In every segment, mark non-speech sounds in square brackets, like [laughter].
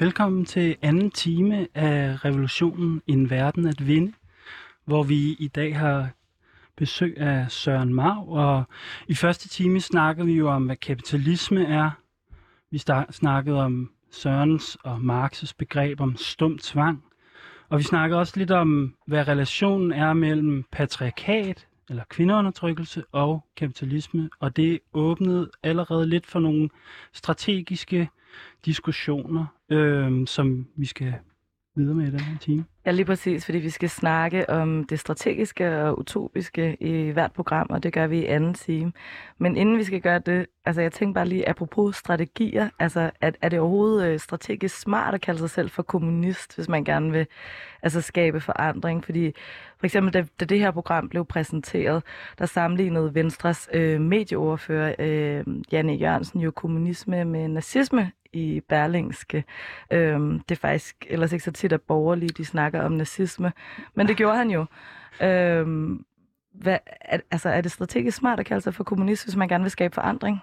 Velkommen til anden time af Revolutionen En Verden at Vinde, hvor vi i dag har besøg af Søren Marv, og i første time snakkede vi jo om, hvad kapitalisme er. Vi snakkede om Sørens og Marx's begreb om stum tvang, og vi snakkede også lidt om, hvad relationen er mellem patriarkat, eller kvindeundertrykkelse og kapitalisme, og det åbnede allerede lidt for nogle strategiske diskussioner, øh, som vi skal videre med i den her time. Ja, lige præcis, fordi vi skal snakke om det strategiske og utopiske i hvert program, og det gør vi i anden time. Men inden vi skal gøre det, altså jeg tænker bare lige, apropos strategier, altså er, er det overhovedet øh, strategisk smart at kalde sig selv for kommunist, hvis man gerne vil altså, skabe forandring? Fordi for eksempel, da, da det her program blev præsenteret, der sammenlignede Venstres øh, medieoverfører øh, Janne Jørgensen jo kommunisme med nazisme i Berlingske. Øhm, det er faktisk ellers ikke så tit, at borgerlige de snakker om nazisme, men det gjorde han jo. Øhm, hvad, er, altså, er det strategisk smart at kalde sig for kommunist, hvis man gerne vil skabe forandring?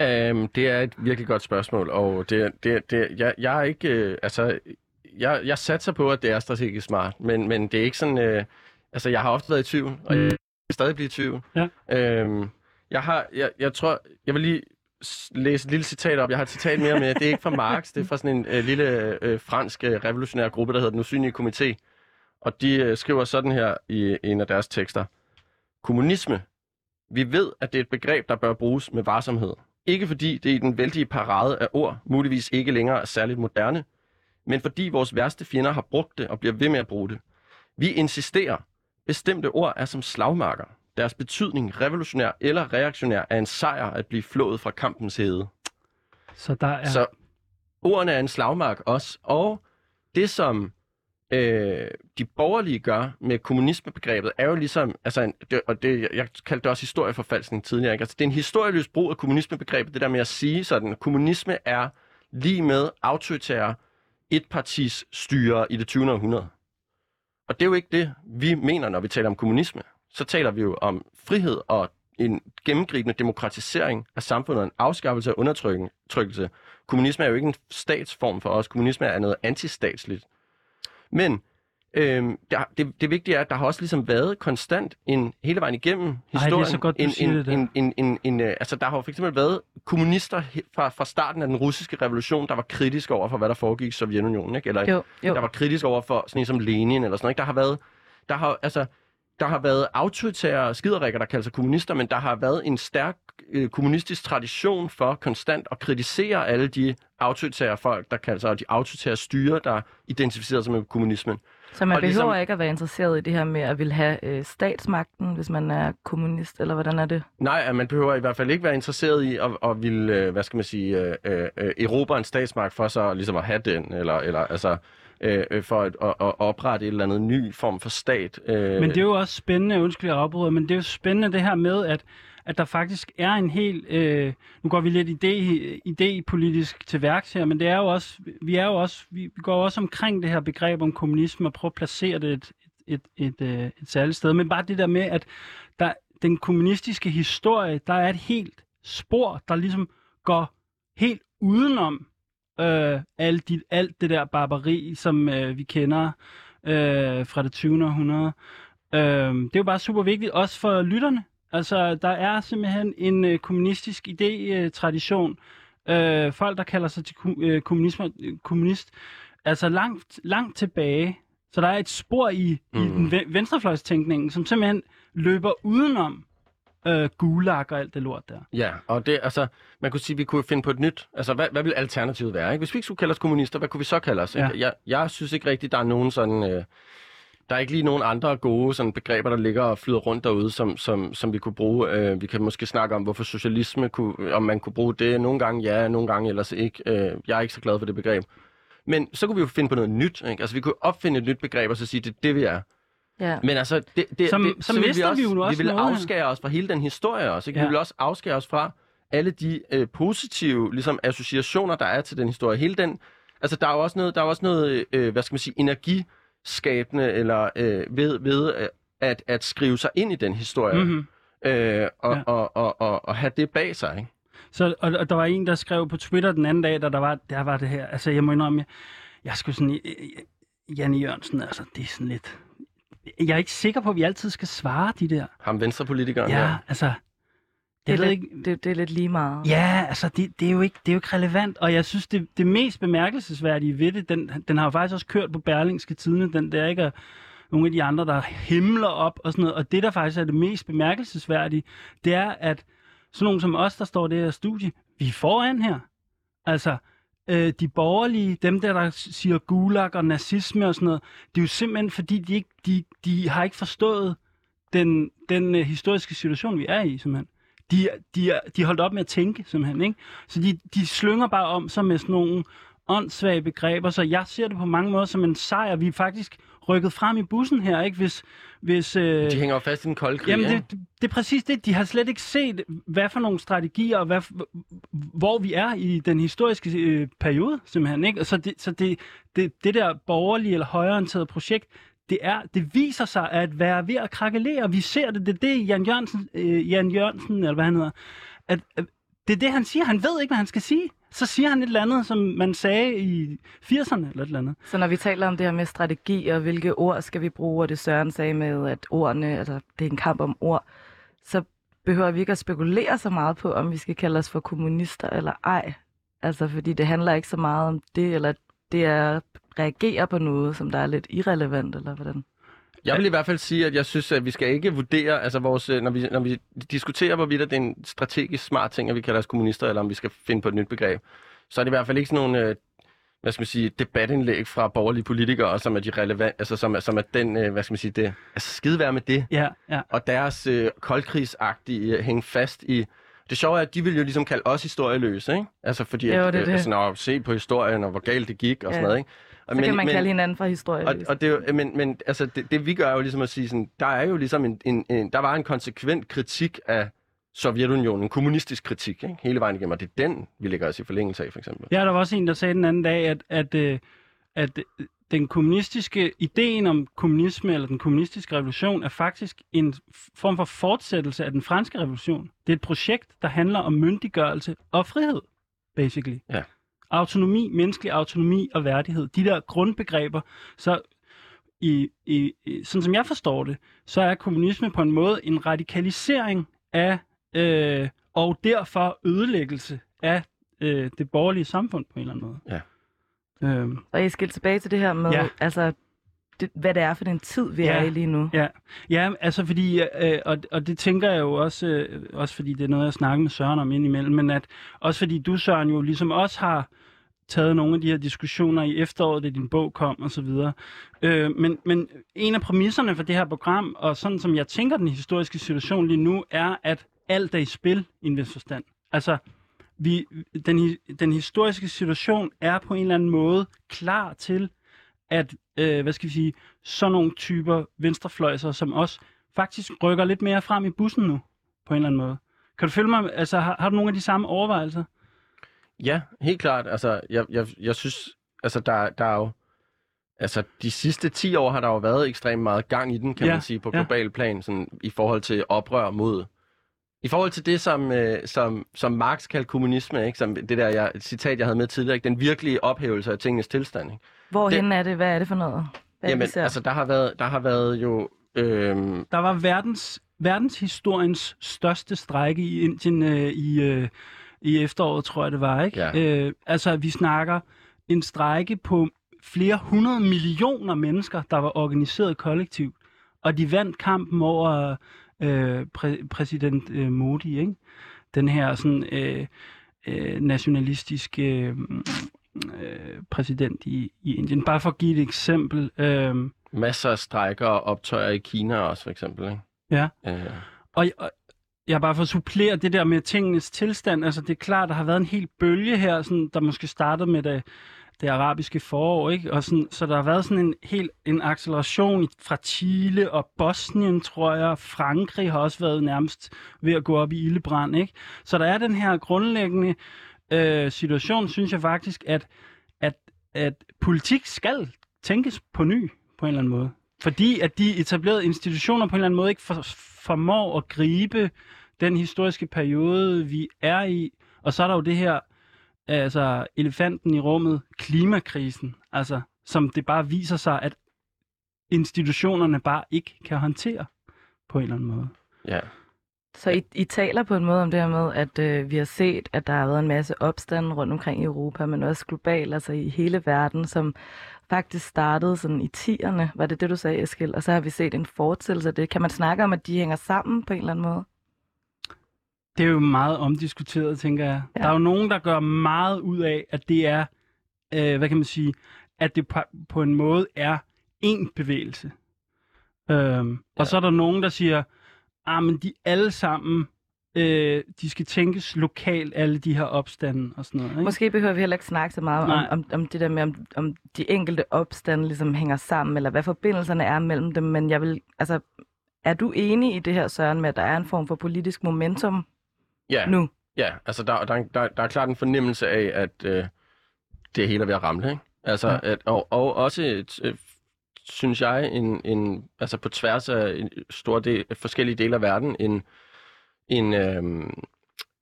Um, det er et virkelig godt spørgsmål, og det, det, det, jeg, jeg er ikke, øh, altså, jeg, jeg satser på, at det er strategisk smart, men, men det er ikke sådan, øh, altså, jeg har ofte været i tvivl, og jeg vil stadig blive i tvivl. Ja. Um, jeg har, jeg, jeg tror, jeg vil lige læse et lille citat op. Jeg har et citat mere med. Det er ikke fra Marx, det er fra sådan en øh, lille øh, fransk øh, revolutionær gruppe, der hedder Den Usynlige Komité. Og de øh, skriver sådan her i en af deres tekster. Kommunisme. Vi ved, at det er et begreb, der bør bruges med varsomhed. Ikke fordi det i den vældige parade af ord muligvis ikke længere er særligt moderne, men fordi vores værste fjender har brugt det og bliver ved med at bruge det. Vi insisterer. Bestemte ord er som slagmarker. Deres betydning, revolutionær eller reaktionær, er en sejr at blive flået fra kampens hede. Så der er... Så ordene er en slagmark også, og det som øh, de borgerlige gør med kommunismebegrebet, er jo ligesom, altså, en, det, og det, jeg kaldte det også historieforfalskning tidligere, ikke? Altså, det er en historieløs brug af kommunismebegrebet, det der med at sige sådan, kommunisme er lige med autoritære etpartis styre i det 20. århundrede. Og det er jo ikke det, vi mener, når vi taler om kommunisme så taler vi jo om frihed og en gennemgribende demokratisering af samfundet og en afskaffelse af undertrykkelse. Kommunisme er jo ikke en statsform for os. Kommunisme er noget antistatsligt. Men øhm, der, det, det vigtige er, at der har også ligesom været konstant en hele vejen igennem historien. Ej, det er så godt, du en, siger en, det der. En, en, en, en, øh, altså, der har jo for eksempel været kommunister fra, fra starten af den russiske revolution, der var kritiske over for, hvad der foregik i Sovjetunionen. Ikke? Eller jo, jo. der var kritiske over for sådan en som Lenin eller sådan noget. Ikke? Der har været, der har, altså, der har været autoritære skiderikker, der kalder sig kommunister, men der har været en stærk øh, kommunistisk tradition for konstant at kritisere alle de autoritære folk, der kalder sig, de autoritære styre, der identificerer sig med kommunismen. Så man og behøver ligesom, ikke at være interesseret i det her med at vil have øh, statsmagten, hvis man er kommunist, eller hvordan er det? Nej, man behøver i hvert fald ikke være interesseret i at, at vil, øh, hvad skal man sige, øh, øh, øh erobre en statsmagt for så ligesom at have den, eller, eller altså Øh, øh, for at, at, at oprette et eller andet ny form for stat. Øh. Men det er jo også spændende, undskyld jeg afbryder, men det er jo spændende det her med, at at der faktisk er en helt, øh, nu går vi lidt idé, idépolitisk til værks her, men det er jo også, vi er jo også, vi går også omkring det her begreb om kommunisme og prøver at placere det et, et, et, et, et, et særligt sted. Men bare det der med, at der, den kommunistiske historie, der er et helt spor, der ligesom går helt udenom øh, alt, de, alt det der barbari, som øh, vi kender øh, fra det 20. århundrede. Øh, det er jo bare super vigtigt, også for lytterne. Altså, der er simpelthen en øh, kommunistisk idé-tradition. Øh, folk, der kalder sig til øh, kommunisme, øh, kommunist, altså langt, langt tilbage. Så der er et spor i, mm. i den venstrefløjstænkningen, som simpelthen løber udenom øh, gulag og alt det lort der. Ja, og det, altså, man kunne sige, at vi kunne finde på et nyt. Altså, hvad, hvad vil alternativet være? Ikke? Hvis vi ikke skulle kalde os kommunister, hvad kunne vi så kalde os? Ja. Jeg, jeg synes ikke rigtigt, der er nogen sådan... Øh, der er ikke lige nogen andre gode sådan, begreber, der ligger og flyder rundt derude, som, som, som vi kunne bruge. Øh, vi kan måske snakke om, hvorfor socialisme, kunne, om man kunne bruge det. Nogle gange ja, nogle gange ellers ikke. Øh, jeg er ikke så glad for det begreb. Men så kunne vi jo finde på noget nyt. Ikke? Altså, vi kunne opfinde et nyt begreb og så sige, det er det, vi er. Ja. Men altså, det, det, som, det, som så vil vi, også, vi, også vi vil afskære os fra hele den historie også. Ikke? Ja. Vi vil også afskære os fra alle de øh, positive ligesom, associationer, der er til den historie. Hele den, altså der er jo også noget, der er også noget øh, hvad skal man sige, energiskabende eller øh, ved, ved øh, at, at skrive sig ind i den historie. Mm-hmm. Øh, og, Ja. og, og, og, og have det bag sig, ikke? Så, og, og der var en, der skrev på Twitter den anden dag, da der var, der var det her. Altså, jeg må indrømme, jeg, jeg skulle sådan... øh, øh, Janne Jørgensen, altså, det er sådan lidt... Jeg er ikke sikker på, at vi altid skal svare de der. Ham venstrepolitikeren Ja, her. altså... Det er, lidt, ikke... det, det er lidt lige meget. Ja, altså, det, det, er jo ikke, det er jo ikke relevant. Og jeg synes, det, det mest bemærkelsesværdige ved det, den, den har jo faktisk også kørt på Berlingske Tidene, den der ikke er nogle af de andre, der himler op og sådan noget. Og det, der faktisk er det mest bemærkelsesværdige, det er, at sådan nogen som os, der står i det her studie, vi er foran her. Altså, øh, de borgerlige, dem der, der siger gulag og nazisme og sådan noget, det er jo simpelthen, fordi de, ikke, de, de har ikke forstået den, den øh, historiske situation, vi er i, simpelthen. De, de, de holdt op med at tænke, simpelthen. Ikke? Så de, de slynger bare om sig med sådan nogle åndssvage begreber, så jeg ser det på mange måder som en sejr. Vi er faktisk rykket frem i bussen her, ikke? Hvis, hvis, øh, De hænger jo fast i den kolde krig, Jamen, det, det, det er præcis det. De har slet ikke set, hvad for nogle strategier, og hvad, hvor vi er i den historiske øh, periode, simpelthen. Ikke? Og Så, det, så det, det, det der borgerlige eller højreorienterede projekt, det, er, det viser sig at være ved at krakelere. Vi ser det. Det er det, Jan Jørgensen, øh, Jan Jørgensen eller hvad han hedder, at, at det er det, han siger. Han ved ikke, hvad han skal sige. Så siger han et eller andet, som man sagde i 80'erne eller et eller andet. Så når vi taler om det her med strategi, og hvilke ord skal vi bruge, og det Søren sagde med, at ordene, altså det er en kamp om ord, så behøver vi ikke at spekulere så meget på, om vi skal kalde os for kommunister eller ej. Altså fordi det handler ikke så meget om det, eller det er at reagere på noget, som der er lidt irrelevant, eller hvordan. Jeg vil i hvert fald sige, at jeg synes, at vi skal ikke vurdere, altså vores, øh, når, vi, når vi diskuterer, hvorvidt det er en strategisk smart ting, at vi kalder os kommunister, eller om vi skal finde på et nyt begreb, så er det i hvert fald ikke sådan nogle, øh, hvad skal man sige, debatindlæg fra borgerlige politikere, som er de relevant, altså som er, som er den, øh, hvad skal man sige, det, altså skide være med det, Ja, ja. og deres øh, koldkrigsagtige hænge fast i, det sjove er, at de vil jo ligesom kalde os historieløse, ikke? Altså fordi, Jo, at, det det. altså, når, se på historien, og hvor galt det gik, og Ja. sådan noget, ikke? Og Så men, kan man men, kalde hinanden for historie. og, og det er men, men altså, det, det vi gør er jo ligesom at sige sådan, der er jo ligesom en, en, en der var en konsekvent kritik af Sovjetunionen, en kommunistisk kritik, ikke? hele vejen igennem, og det er den, vi lægger os i forlængelse af, for eksempel. Ja, der var også en, der sagde den anden dag, at, at, øh, at øh, den kommunistiske ideen om kommunisme eller den kommunistiske revolution er faktisk en form for fortsættelse af den franske revolution. Det er et projekt, der handler om myndiggørelse og frihed, basically. Ja. Autonomi, menneskelig autonomi og værdighed. De der grundbegreber. Så i, i, i, sådan som jeg forstår det, så er kommunisme på en måde en radikalisering af øh, og derfor ødelæggelse af øh, det borgerlige samfund på en eller anden måde. Ja. Øhm, Og jeg skal tilbage til det her med, Ja. ja. altså, det, hvad det er for den tid, vi Ja. er i lige nu. ja. ja, altså fordi, øh, og, og det tænker jeg jo også, øh, også fordi det er noget, jeg snakker med Søren om indimellem, men at også fordi du, Søren, jo ligesom også har taget nogle af de her diskussioner i efteråret, da din bog kom og så videre. Øh, men, men en af præmisserne for det her program, og sådan som jeg tænker den historiske situation lige nu, er, at alt er i spil i en vis forstand. Altså, vi, den, den historiske situation er på en eller anden måde klar til, at, øh, hvad skal vi sige, sådan nogle typer venstrefløjser som os, faktisk rykker lidt mere frem i bussen nu, på en eller anden måde. Kan du følge mig? Altså, har, har du nogle af de samme overvejelser? Ja, helt klart. Altså, jeg, jeg, jeg synes, altså, der, der er jo... Altså, de sidste 10 år har der jo været ekstremt meget gang i den, kan Ja, man sige, på ja. global plan, sådan, i forhold til oprør mod... I forhold til det, som, øh, som, som Marx kaldte kommunisme, ikke? Som det der jeg, citat, jeg havde med tidligere, ikke? den virkelige ophævelse af tingenes tilstand. Ikke? Hvorhen er det? Hvad er det for noget? Hvad er det, Jamen, altså, der har været, der har været jo... Øhm, Der var verdens, verdenshistoriens største strække i Indien øh, i, øh, i efteråret, tror jeg det var. ikke? Ja. Øh, altså, vi snakker en strække på flere hundrede millioner mennesker, der var organiseret kollektivt. Og de vandt kampen over øh, præ- præsident øh, Modi, ikke? Den her sådan øh, øh, nationalistiske øh, øh, præsident i, i Indien. Bare for at give et eksempel. Øh, masser af strækker og optøjer i Kina også, for eksempel. Ikke? Ja. Øh, Og, og jeg bare for at supplere det der med tingenes tilstand. Altså, det er klart, der har været en hel bølge her, sådan, der måske startede med, da, det arabiske forår, ikke? Og sådan, så der har været sådan en helt en acceleration fra Chile og Bosnien, tror jeg. Frankrig har også været nærmest ved at gå op i ildebrand, ikke? Så der er den her grundlæggende øh, situation, synes jeg faktisk, at, at, at politik skal tænkes på ny på en eller anden måde. Fordi at de etablerede institutioner på en eller anden måde ikke for, formår at gribe den historiske periode, vi er i. Og så er der jo det her, altså elefanten i rummet, klimakrisen, altså som det bare viser sig, at institutionerne bare ikke kan håndtere på en eller anden måde. Ja. Så I, I taler på en måde om det her med, at øh, vi har set, at der har været en masse opstande rundt omkring i Europa, men også globalt, altså i hele verden, som faktisk startede sådan i 10'erne. Var det det, du sagde, Eskild? Og så har vi set en fortsættelse af det. Kan man snakke om, at de hænger sammen på en eller anden måde? Det er jo meget omdiskuteret, tænker jeg. Ja. Der er jo nogen, der gør meget ud af, at det er, øh, hvad kan man sige, at det på, på en måde er én bevægelse. Øhm, ja. Og så er der nogen, der siger, ah, men de alle sammen, øh, de skal tænkes lokalt, alle de her opstande og sådan noget. Ikke? Måske behøver vi heller ikke snakke så meget om, Nej. om, om det der med, om, om de enkelte opstande ligesom hænger sammen, eller hvad forbindelserne er mellem dem, men jeg vil, altså, er du enig i det her, Søren, med, at der er en form for politisk momentum Ja, nu? ja altså der, der, der, der er klart en fornemmelse af, at øh, det hele er ved at ramle, ikke? Altså, Ja. ja. at, og, og også, et, øh, synes jeg, en, en, altså på tværs af en store del, forskellige dele af verden, en, en øh,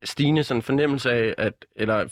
stigende sådan fornemmelse af, at, eller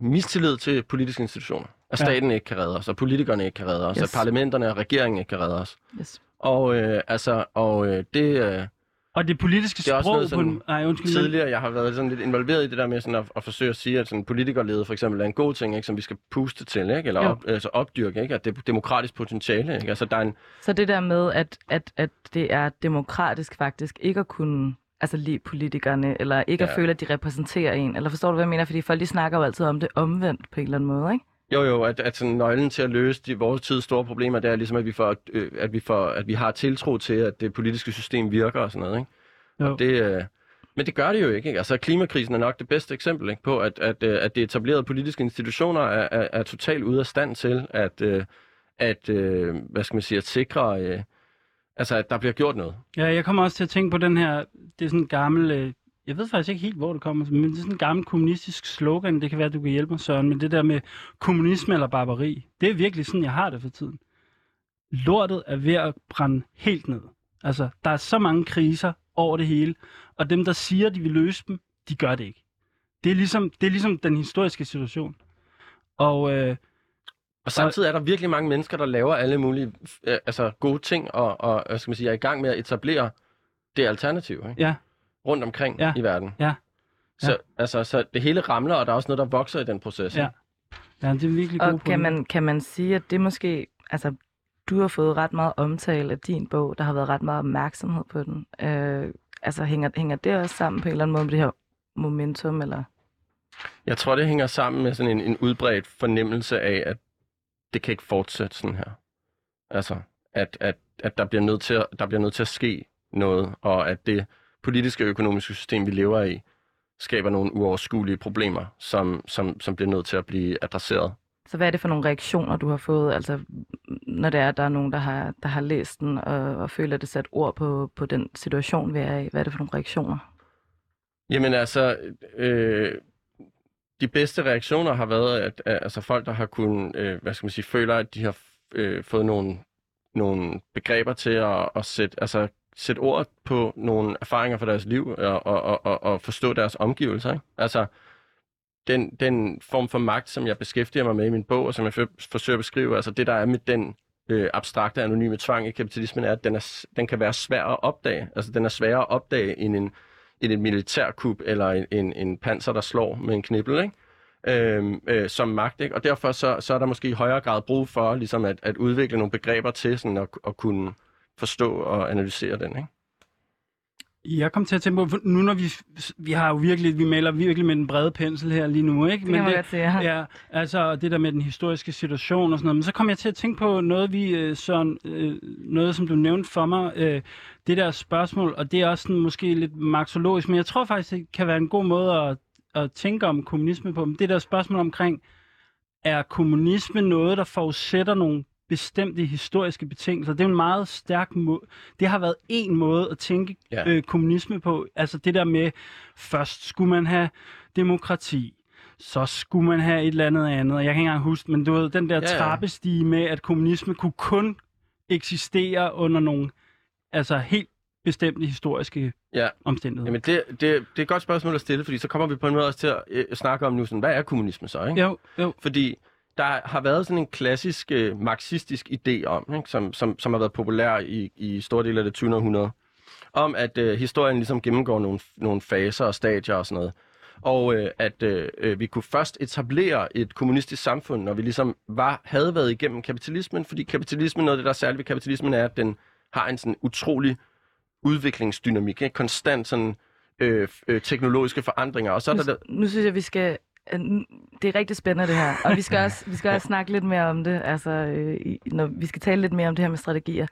mistillid til politiske institutioner. At Ja. staten ikke kan redde os, og politikerne ikke kan redde os, Yes. at parlamenterne og regeringen ikke kan redde os. Yes. Og øh, altså, og øh, det... Øh, Og det politiske Det er også sprog noget på sådan en... Ej, undskyld. tidligere, jeg har været sådan lidt involveret i det der med sådan at, at forsøge at sige, at sådan politikerlede for eksempel er en god ting, ikke, som vi skal puste til, ikke? eller Jo. op, altså opdyrke, ikke? at det er demokratisk potentiale. Ikke? Altså, der er en, Så det der med, at, at, at det er demokratisk faktisk ikke at kunne altså lide politikerne, eller ikke. Ja. at føle, at de repræsenterer en, eller forstår du, hvad jeg mener? Fordi folk de snakker jo altid om det omvendt på en eller anden måde, ikke? Jo jo, at, at sådan nøglen til at løse de, vores tids store problemer, det er ligesom, at vi, får, øh, at, vi får, at vi har tiltro til, at det politiske system virker og sådan noget. Ikke? Jo. Det, øh, men det gør det jo ikke. ikke? Altså, klimakrisen er nok det bedste eksempel ikke? på, at, at, øh, at det etablerede politiske institutioner er, er, er totalt ude af stand til at, øh, at øh, hvad skal man sige, at sikre, øh, altså, at der bliver gjort noget. Ja, jeg kommer også til at tænke på den her, det er sådan en gammel, øh, jeg ved faktisk ikke helt, hvor det kommer, men det er sådan en gammel kommunistisk slogan, det kan være, at du kan hjælpe mig, Søren, men det der med kommunisme eller barbari, det er virkelig sådan, jeg har det for tiden. Lortet er ved at brænde helt ned. Altså, der er så mange kriser over det hele, og dem, der siger, de vil løse dem, de gør det ikke. Det er ligesom, det er ligesom den historiske situation. Og øh, Og samtidig er der virkelig mange mennesker, der laver alle mulige øh, altså gode ting, og, og skal man sige, er i gang med at etablere det alternativ ikke? ja, rundt omkring Ja. i verden. Ja. Så, altså, så det hele ramler, og der er også noget, der vokser i den proces. Ja. ja, det er virkelig god Og kan man, kan man sige, at det måske, altså du har fået ret meget omtale af din bog, der har været ret meget opmærksomhed på den. Øh, altså hænger, hænger det også sammen på en eller anden måde med det her momentum, eller? Jeg tror, det hænger sammen med sådan en, en udbredt fornemmelse af, at det kan ikke fortsætte sådan her. Altså, at, at, at der, bliver nødt til at, der bliver nødt til at ske noget, og at det politiske og økonomiske system, vi lever i, skaber nogle uoverskuelige problemer, som, som, som bliver nødt til at blive adresseret. Så hvad er det for nogle reaktioner, du har fået, altså når det er, at der er nogen, der har, der har læst den og, og føler, at det sat ord på, på den situation, vi er i? Hvad er det for nogle reaktioner? Jamen altså, øh, de bedste reaktioner har været, at, at altså folk, der har kunnet, øh, hvad skal man sige, føler, at de har øh, fået nogle, nogle begreber til at, at sætte, altså, sætte ord på nogle erfaringer fra deres liv og, og, og, og, forstå deres omgivelser. Ikke? Altså, den, den form for magt, som jeg beskæftiger mig med i min bog, og som jeg forsøger at beskrive, altså det, der er med den øh, abstrakte, anonyme tvang i kapitalismen, er, at den, er, den kan være svær at opdage. Altså, den er sværere at opdage end en, end en militærkup eller en, en, en panser, der slår med en knibbel, ikke? Øhm, øh, som magt. Ikke? Og derfor så, så er der måske i højere grad brug for ligesom at, at udvikle nogle begreber til sådan at, at kunne forstå og analysere den. Ikke? Jeg kom til at tænke på, nu når vi, vi har jo virkelig, vi maler virkelig med den brede pensel her lige nu, ikke? Det kan man godt sige, ja. Ja, altså det der med den historiske situation og sådan noget. Men så kom jeg til at tænke på noget, vi, øh, Søren, øh, noget som du nævnte for mig, øh, det der spørgsmål, og det er også sådan, måske lidt marxologisk, men jeg tror faktisk, det kan være en god måde at, at tænke om kommunisme på. Men det der spørgsmål omkring, er kommunisme noget, der forudsætter nogle bestemte historiske betingelser. Det er en meget stærk måde. Det har været en måde at tænke Ja. øh, kommunisme på. Altså det der med, først skulle man have demokrati, så skulle man have et eller andet andet. Jeg kan ikke engang huske, men du ved, den der Ja, ja. trappestige med, at kommunisme kunne kun eksistere under nogle altså helt bestemte historiske Ja. omstændigheder. Jamen, det, det, det er et godt spørgsmål at stille, fordi så kommer vi på en måde også til at øh, snakke om nu, sådan, hvad er kommunisme så, ikke? Jo, jo. Fordi der har været sådan en klassisk øh, marxistisk idé om, ikke? Som, som, som har været populær i, i store dele af det 20. århundrede, om at øh, historien ligesom gennemgår nogle, nogle faser og stadier og sådan noget. Og øh, at øh, øh, vi kunne først etablere et kommunistisk samfund, når vi ligesom var, havde været igennem kapitalismen, fordi kapitalismen, noget af det, der er særligt ved kapitalismen, er, at den har en sådan utrolig udviklingsdynamik, ikke? konstant sådan øh, øh, teknologiske forandringer. Og så er Nu, der nu synes jeg, vi skal... øh, Det er rigtig spændende, det her. Og vi skal også, vi skal også snakke lidt mere om det, altså, øh, når vi skal tale lidt mere om det her med strategier.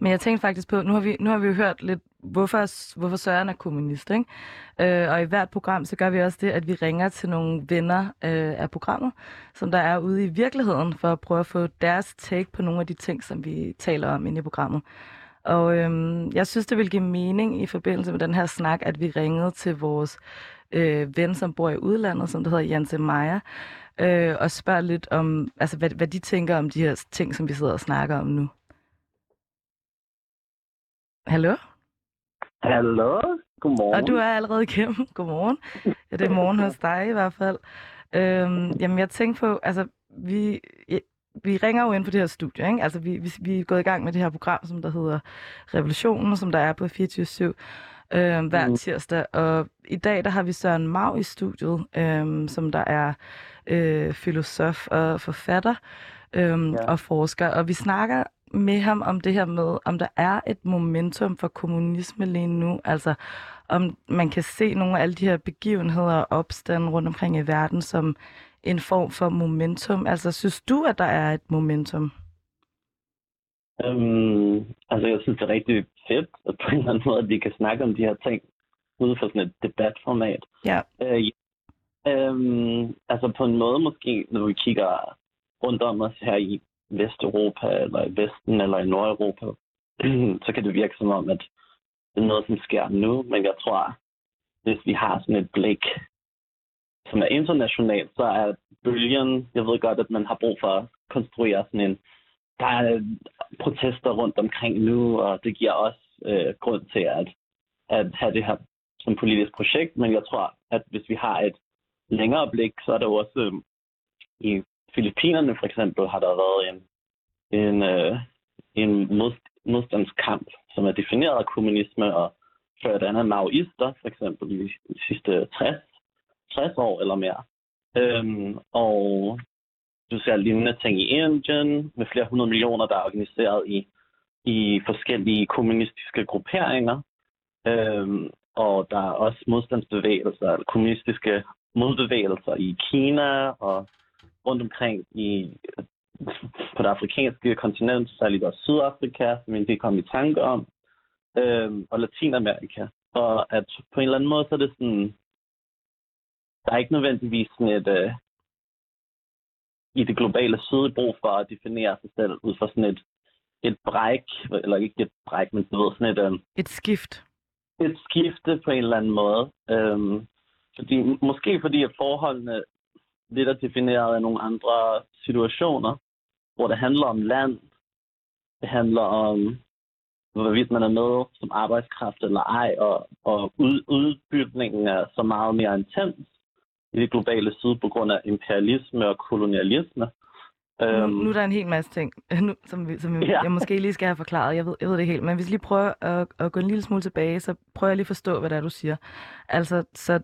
Men jeg tænkte faktisk på, nu har vi, nu har vi jo hørt lidt, hvorfor, hvorfor Søren er kommunist, ikke? Øh, og i hvert program, så gør vi også det, at vi ringer til nogle venner øh, af programmet, som der er ude i virkeligheden, for at prøve at få deres take på nogle af de ting, som vi taler om inde i programmet. Og øhm, jeg synes, det vil give mening i forbindelse med den her snak, at vi ringede til vores øh, ven, som bor i udlandet, som der hedder Janse Meyer, øh, og spørger lidt om, altså, hvad, hvad de tænker om de her ting, som vi sidder og snakker om nu. Hallo? Hallo, godmorgen. Og du er allerede igennem. [laughs] Godmorgen. Ja, det er morgen hos dig i hvert fald. Øhm, jamen, jeg tænkte på, altså, vi, vi ringer jo ind på det her studie, ikke? Altså, vi, vi, vi er gået i gang med det her program, som der hedder Revolutionen, som der er på 24-7 øh, hver Mhm. tirsdag. Og i dag, der har vi Søren Mau i studiet, øh, som der er øh, filosof og forfatter øh, Ja. og forsker. Og vi snakker med ham om det her med, om der er et momentum for kommunisme lige nu. Altså, om man kan se nogle af alle de her begivenheder og opstande rundt omkring i verden som en form for momentum. Altså, synes du, at der er et momentum? Øhm, altså, jeg synes, det er rigtig fedt, at på en eller anden måde, at vi kan snakke om de her ting ude for sådan et debatformat. Ja. Øh, øhm, altså, på en måde måske, når vi kigger rundt om os her i Vesteuropa, eller i Vesten, eller i Nordeuropa, [clears throat] så kan det virke som om, at det er noget, som sker nu. Men jeg tror, hvis vi har sådan et blik, som er internationalt, så er bølgen, jeg ved godt, at man har brug for at konstruere sådan en, der er protester rundt omkring nu, og det giver også øh, grund til at, at have det her som politisk projekt, men jeg tror, at hvis vi har et længere blik, så er der jo også øh, i Filippinerne for eksempel, har der været en, en, øh, en mod, modstandskamp, som er defineret af kommunisme, og ført an af maoister, for eksempel i de sidste 60, 60 år eller mere. Øhm, og du ser lignende ting i Indien, med flere hundrede millioner, der er organiseret i, i forskellige kommunistiske grupperinger. Øhm, og der er også modstandsbevægelser, eller kommunistiske modbevægelser i Kina og rundt omkring i, på det afrikanske kontinent, særligt også Sydafrika, som vi ikke kom i tanke om, øhm, og Latinamerika. Og at på en eller anden måde, så er det sådan, der er ikke nødvendigvis sådan et, øh, i det globale syd brug for at definere sig selv ud fra sådan et, et bræk, eller ikke et bræk, men du ved, sådan et, øh, Et skift. et skifte på en eller anden måde. Øhm, fordi, måske fordi, at forholdene lidt er defineret af nogle andre situationer, hvor det handler om land, det handler om, hvorvidt man er med som arbejdskraft eller ej, og, og ud, udbytningen er så meget mere intens i det globale syd på grund af imperialisme og kolonialisme. Nu, nu er der en hel masse ting, [laughs] nu, som, vi, som Ja. jeg måske lige skal have forklaret. Jeg ved, jeg ved det helt, men hvis vi lige prøver at, at gå en lille smule tilbage, så prøver jeg lige at forstå, hvad det er, du siger. Altså, så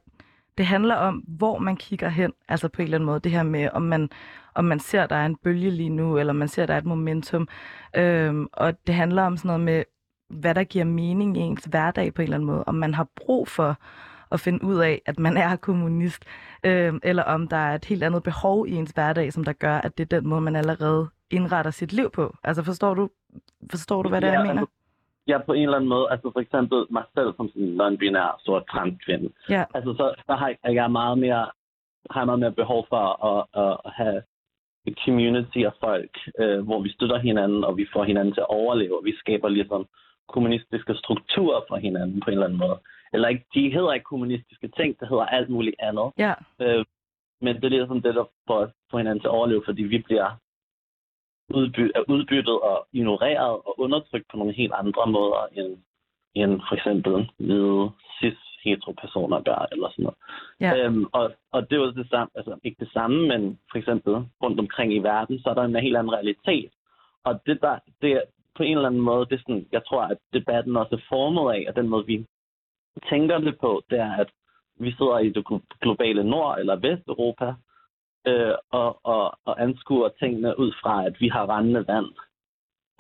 det handler om, hvor man kigger hen, altså på en eller anden måde. Det her med, om man, om man ser, der er en bølge lige nu, eller man ser, der er et momentum. Øhm, og det handler om sådan noget med, hvad der giver mening i ens hverdag på en eller anden måde. Om man har brug for at finde ud af, at man er kommunist, øh, eller om der er et helt andet behov i ens hverdag, som der gør, at det er den måde, man allerede indretter sit liv på. Altså forstår du, forstår du hvad det er, Ja, jeg mener? altså, Ja, på en eller anden måde. Altså for eksempel mig selv som sådan en non-binær sort transkvinde. Ja. Altså så, så har jeg, jeg meget mere, har jeg meget mere behov for at, at, at have et community af folk, øh, hvor vi støtter hinanden, og vi får hinanden til at overleve, og vi skaber ligesom kommunistiske strukturer for hinanden på en eller anden måde. Eller ikke, de hedder ikke kommunistiske ting, det hedder alt muligt andet. Ja. Øh, men det er ligesom det, der får får hinanden til at overleve, fordi vi bliver udby- udbyttet og ignoreret og undertrykt på nogle helt andre måder, end, end for eksempel hvide cis heteropersoner gør, eller sådan noget. Ja. Øhm, og, og det er jo det samme, altså ikke det samme, men for eksempel rundt omkring i verden, så er der en helt anden realitet. Og det der, det er på en eller anden måde, det er sådan, jeg tror, at debatten også er formet af, at den måde, vi tænker det på, det er, at vi sidder i det glo- globale nord- eller vesteuropa, øh, og, og, og anskuer tingene ud fra, at vi har rendende vand.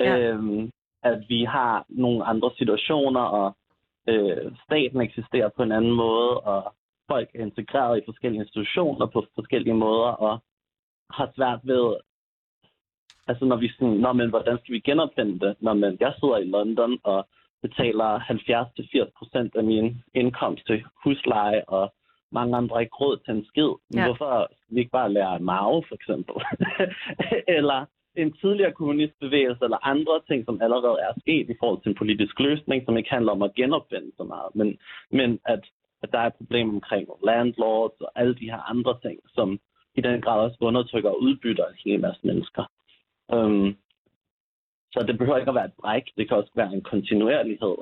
Ja. Øhm, at vi har nogle andre situationer, og øh, staten eksisterer på en anden måde, og folk er integreret i forskellige institutioner på forskellige måder, og har svært ved, altså når vi sådan, når men hvordan skal vi genopfinde det? Når man, jeg sidder i London og betaler 70-80% af min indkomst til husleje, og mange andre ikke råd til en skid. Ja. Hvorfor skal vi ikke bare lære Mao, for eksempel? [laughs] eller en tidligere kommunistbevægelse, eller andre ting, som allerede er sket i forhold til en politisk løsning, som ikke handler om at genopfinde så meget, men, men at, at der er problemer omkring landlords og alle de her andre ting, som i den grad også undertrykker og udbytter en hel masse mennesker. Um, så det behøver ikke at være et bræk, det kan også være en kontinuerlighed.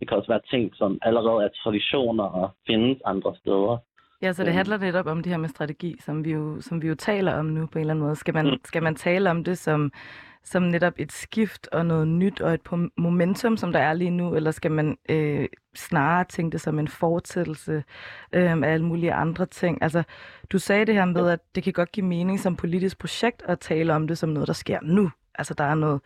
Det kan også være ting, som allerede er traditioner og findes andre steder. Ja, så det Øhm. handler netop om det her med strategi, som vi jo, som vi jo taler om nu på en eller anden måde. Skal man, Mm. skal man tale om det som, som netop et skift og noget nyt og et momentum, som der er lige nu, eller skal man øh, snarere tænke det som en fortsættelse øh, af alle mulige andre ting? Altså, du sagde det her med, at det kan godt give mening som politisk projekt at tale om det som noget, der sker nu. Altså, der er noget,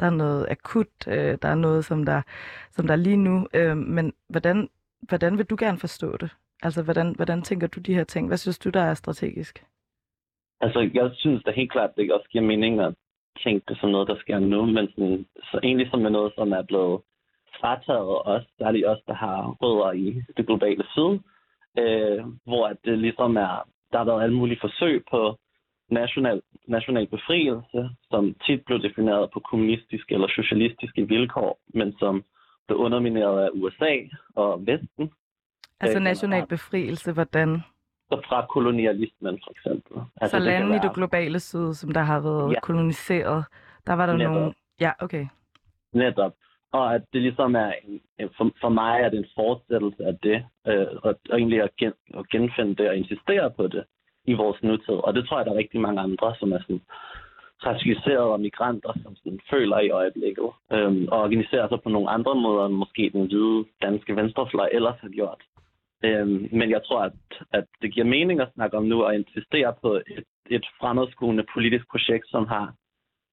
der er noget akut, øh, der er noget, som der, som der er lige nu. Øh, men hvordan, hvordan vil du gerne forstå det? Altså, hvordan, hvordan tænker du de her ting? Hvad synes du, der er strategisk? Altså, jeg synes da helt klart, det også giver mening at tænke det som noget, der sker nu, men sådan, så egentlig som er noget, som er blevet frataget os, særligt os, der har rødder i det globale syd, øh, hvor at det ligesom er, der har været alle mulige forsøg på national, national befrielse, som tit blev defineret på kommunistiske eller socialistiske vilkår, men som blev undermineret af USA og Vesten. Altså Øh, national befrielse, hvordan? Så fra kolonialismen, for eksempel. Altså, så lande i det globale syd, som der har været Ja. koloniseret, der var der Netop. nogle... Ja, okay. Netop. Og at det ligesom er, en- for, for mig er det en fortsættelse af det, øh, og, og egentlig at, gen, at genfinde det og insistere på det i vores nutid. Og det tror jeg, der er rigtig mange andre, som er sådan radikaliserede og migranter, som sådan føler i øjeblikket, øhm, og organiserer sig på nogle andre måder, end måske den hvide danske venstrefløj ellers har gjort. Øhm, men jeg tror, at, at det giver mening at snakke om nu og insistere på et, et fremadskuende politisk projekt, som har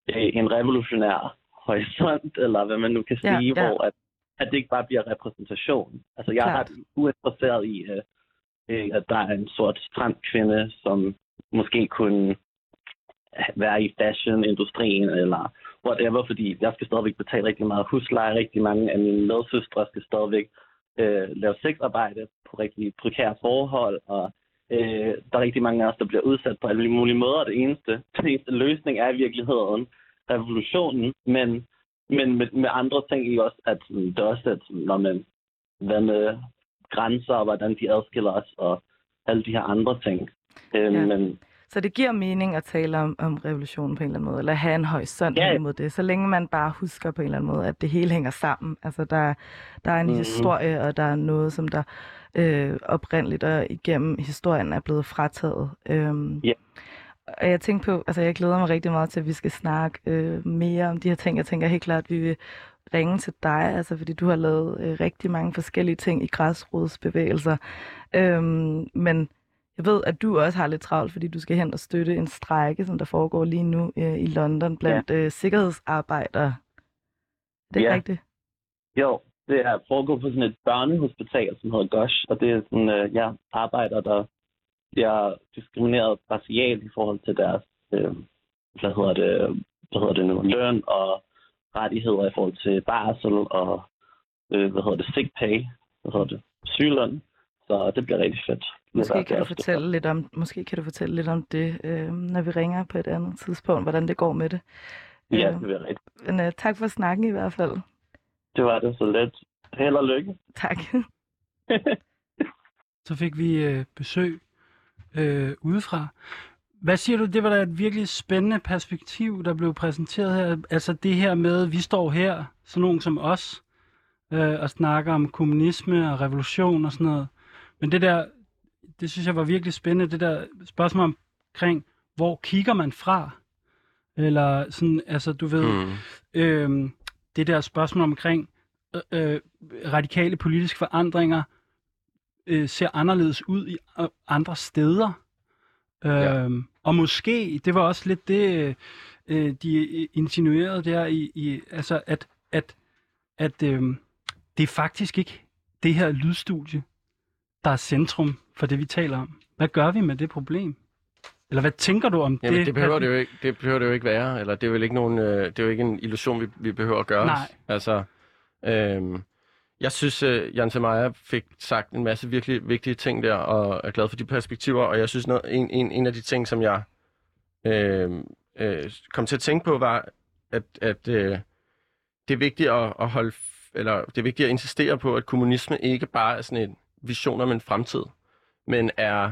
øh, en revolutionær horisont, eller hvad man nu kan Ja, sige, ja. hvor at, at det ikke bare bliver repræsentation. Altså, jeg er ret uinteresseret i, øh, øh, at der er en sort transkvinde, som måske kunne være i fashionindustrien eller whatever, fordi jeg skal stadigvæk betale rigtig meget husleje. Rigtig mange af mine medsøstre skal stadigvæk øh, lave sexarbejde på rigtig prekære forhold, og øh, der er rigtig mange af os, der bliver udsat på alle mulige måder. Det eneste, den eneste løsning er i virkeligheden revolutionen, men, men med, med andre ting i også, at det også, at når man, hvad med grænser, og hvordan de adskiller os, og alle de her andre ting. Øh, Ja. Men Så det giver mening at tale om, om revolutionen på en eller anden måde, eller have en horisont hen imod det, så længe man bare husker på en eller anden måde, at det hele hænger sammen. Altså, der, der er en Mhm. historie, og der er noget, som der øh, oprindeligt og igennem historien er blevet frataget. Øhm, Ja. Og jeg tænker på, altså jeg glæder mig rigtig meget til, at vi skal snakke øh, mere om de her ting. Jeg tænker helt klart, at vi vil ringe til dig, altså fordi du har lavet øh, rigtig mange forskellige ting i græsrodsbevægelser. Øhm, men jeg ved, at du også har lidt travlt, fordi du skal hen og støtte en strække, som der foregår lige nu øh, i London blandt øh, sikkerhedsarbejdere. Er det Ja. rigtigt? Jo, det er foregået på sådan et børnehospital, som hedder GOSH, og det er sådan, øh, ja, arbejder, der bliver diskrimineret racialt i forhold til deres, øh, hvad hedder det, hvad hedder det nu, løn og rettigheder i forhold til barsel og, øh, hvad hedder det, sick pay, hvad hedder det, sygeløn. Så det bliver rigtig fedt. Måske kan, du fortælle lidt om, måske kan du fortælle lidt om det, øh, når vi ringer på et andet tidspunkt, hvordan det går med det. Ja, Øh, det bliver rigtigt. Men øh, tak for snakken i hvert fald. Det var det så let. Held og lykke. Tak. [laughs] Så fik vi øh, besøg øh, udefra. Hvad siger du, det var da et virkelig spændende perspektiv, der blev præsenteret her. Altså det her med, vi står her, sådan nogen som os, øh, og snakker om kommunisme og revolution og sådan noget. Men det der, det synes jeg var virkelig spændende, det der spørgsmål omkring, hvor kigger man fra? Eller sådan, altså du ved, Mm. øh, det der spørgsmål omkring øh, øh, radikale politiske forandringer øh, ser anderledes ud i øh, andre steder. Øh, Ja. Og måske, det var også lidt det, øh, de insinuerede der i, i altså at, at, at øh, det er faktisk ikke det her lydstudie, der er centrum for det, vi taler om. Hvad gør vi med det problem? Eller hvad tænker du om Jamen, det? det, behøver det, jo ikke, det behøver det jo ikke være, eller det er vel ikke nogen, øh, det er jo ikke en illusion, vi, vi behøver at gøre. os. Nej. Altså, øhm, jeg synes, uh, Jan Semaja fik sagt en masse virkelig vigtige ting der, og er glad for de perspektiver, og jeg synes, noget, en, en, en af de ting, som jeg øh, øh, kom til at tænke på, var, at, at øh, det er vigtigt at, at holde, eller det er vigtigt at insistere på, at kommunisme ikke bare er sådan en vision om en fremtid, men er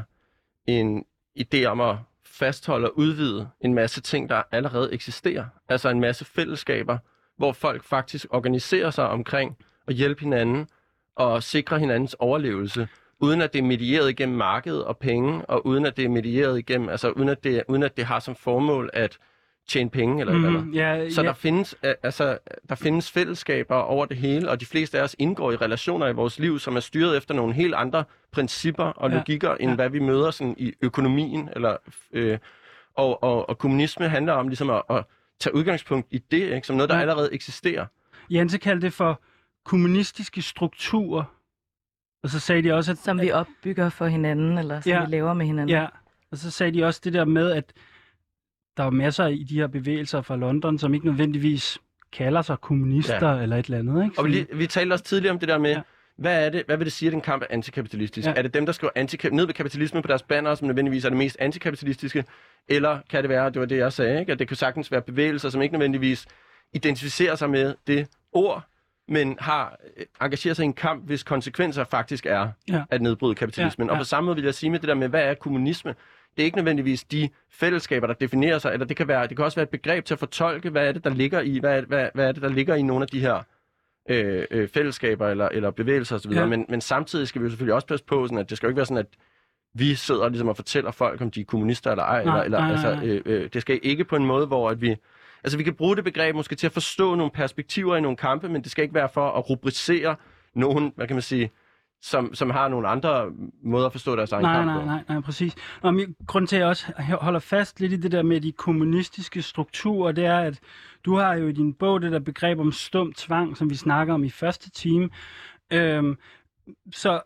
en idé om at fastholde og udvide en masse ting, der allerede eksisterer. Altså en masse fællesskaber, hvor folk faktisk organiserer sig omkring at hjælpe hinanden og sikre hinandens overlevelse, uden at det er medieret igennem markedet og penge, og uden at det er medieret igennem, altså uden at det, uden at det har som formål at tjene penge eller mm. eller andet. mm, ja, Så ja, der findes, altså, der findes fællesskaber over det hele, og de fleste af os indgår i relationer i vores liv, som er styret efter nogle helt andre principper og Ja, logikker, end ja. hvad vi møder sådan i økonomien. Eller, øh, og, og, og kommunisme handler om ligesom at, at tage udgangspunkt i det, ikke, som noget, der Ja. allerede eksisterer. Jens kaldte det for kommunistiske strukturer. Og så sagde de også, at... Som vi opbygger for hinanden, eller som Ja. vi laver med hinanden. Ja, og så sagde de også det der med, at der er masser i de her bevægelser fra London, som ikke nødvendigvis kalder sig kommunister ja. eller et eller andet. Ikke? Og vi, lige- vi talte også tidligere om det der med, Ja. hvad er det, hvad vil det sige, at en kamp er antikapitalistisk? Ja. Er det dem, der skriver antika- ned ved kapitalisme på deres banner, som nødvendigvis er det mest antikapitalistiske? Eller kan det være, det var det, jeg sagde, ikke? at det kan sagtens være bevægelser, som ikke nødvendigvis identificerer sig med det ord, men har øh, engageret sig i en kamp, hvis konsekvenser faktisk er Ja. at nedbryde kapitalismen. Ja, Og ja. på samme måde vil jeg sige med det der med, hvad er kommunisme? Det er ikke nødvendigvis de fællesskaber, der definerer sig, eller det kan, være, det kan også være et begreb til at fortolke, hvad er det, der ligger i, hvad er, hvad, hvad er det, der ligger i nogle af de her øh, øh, fællesskaber eller, eller bevægelser osv. Ja. Men, men samtidig skal vi jo selvfølgelig også passe på, sådan, at det skal jo ikke være sådan, at vi sidder ligesom og fortæller folk, om de er kommunister eller ej. Nej, eller, eller, nej, nej, altså, øh, øh, det skal ikke på en måde, hvor at vi... Altså, vi kan bruge det begreb måske til at forstå nogle perspektiver i nogle kampe, men det skal ikke være for at rubricere nogen, hvad kan man sige, som, som har nogle andre måder at forstå deres egen Nej, kamp nej, nej, nej, præcis. Og min, grunden til, at jeg også holder fast lidt i det der med de kommunistiske strukturer, det er, at du har jo i din bog det der begreb om stum tvang, som vi snakker om i første time. Øhm, så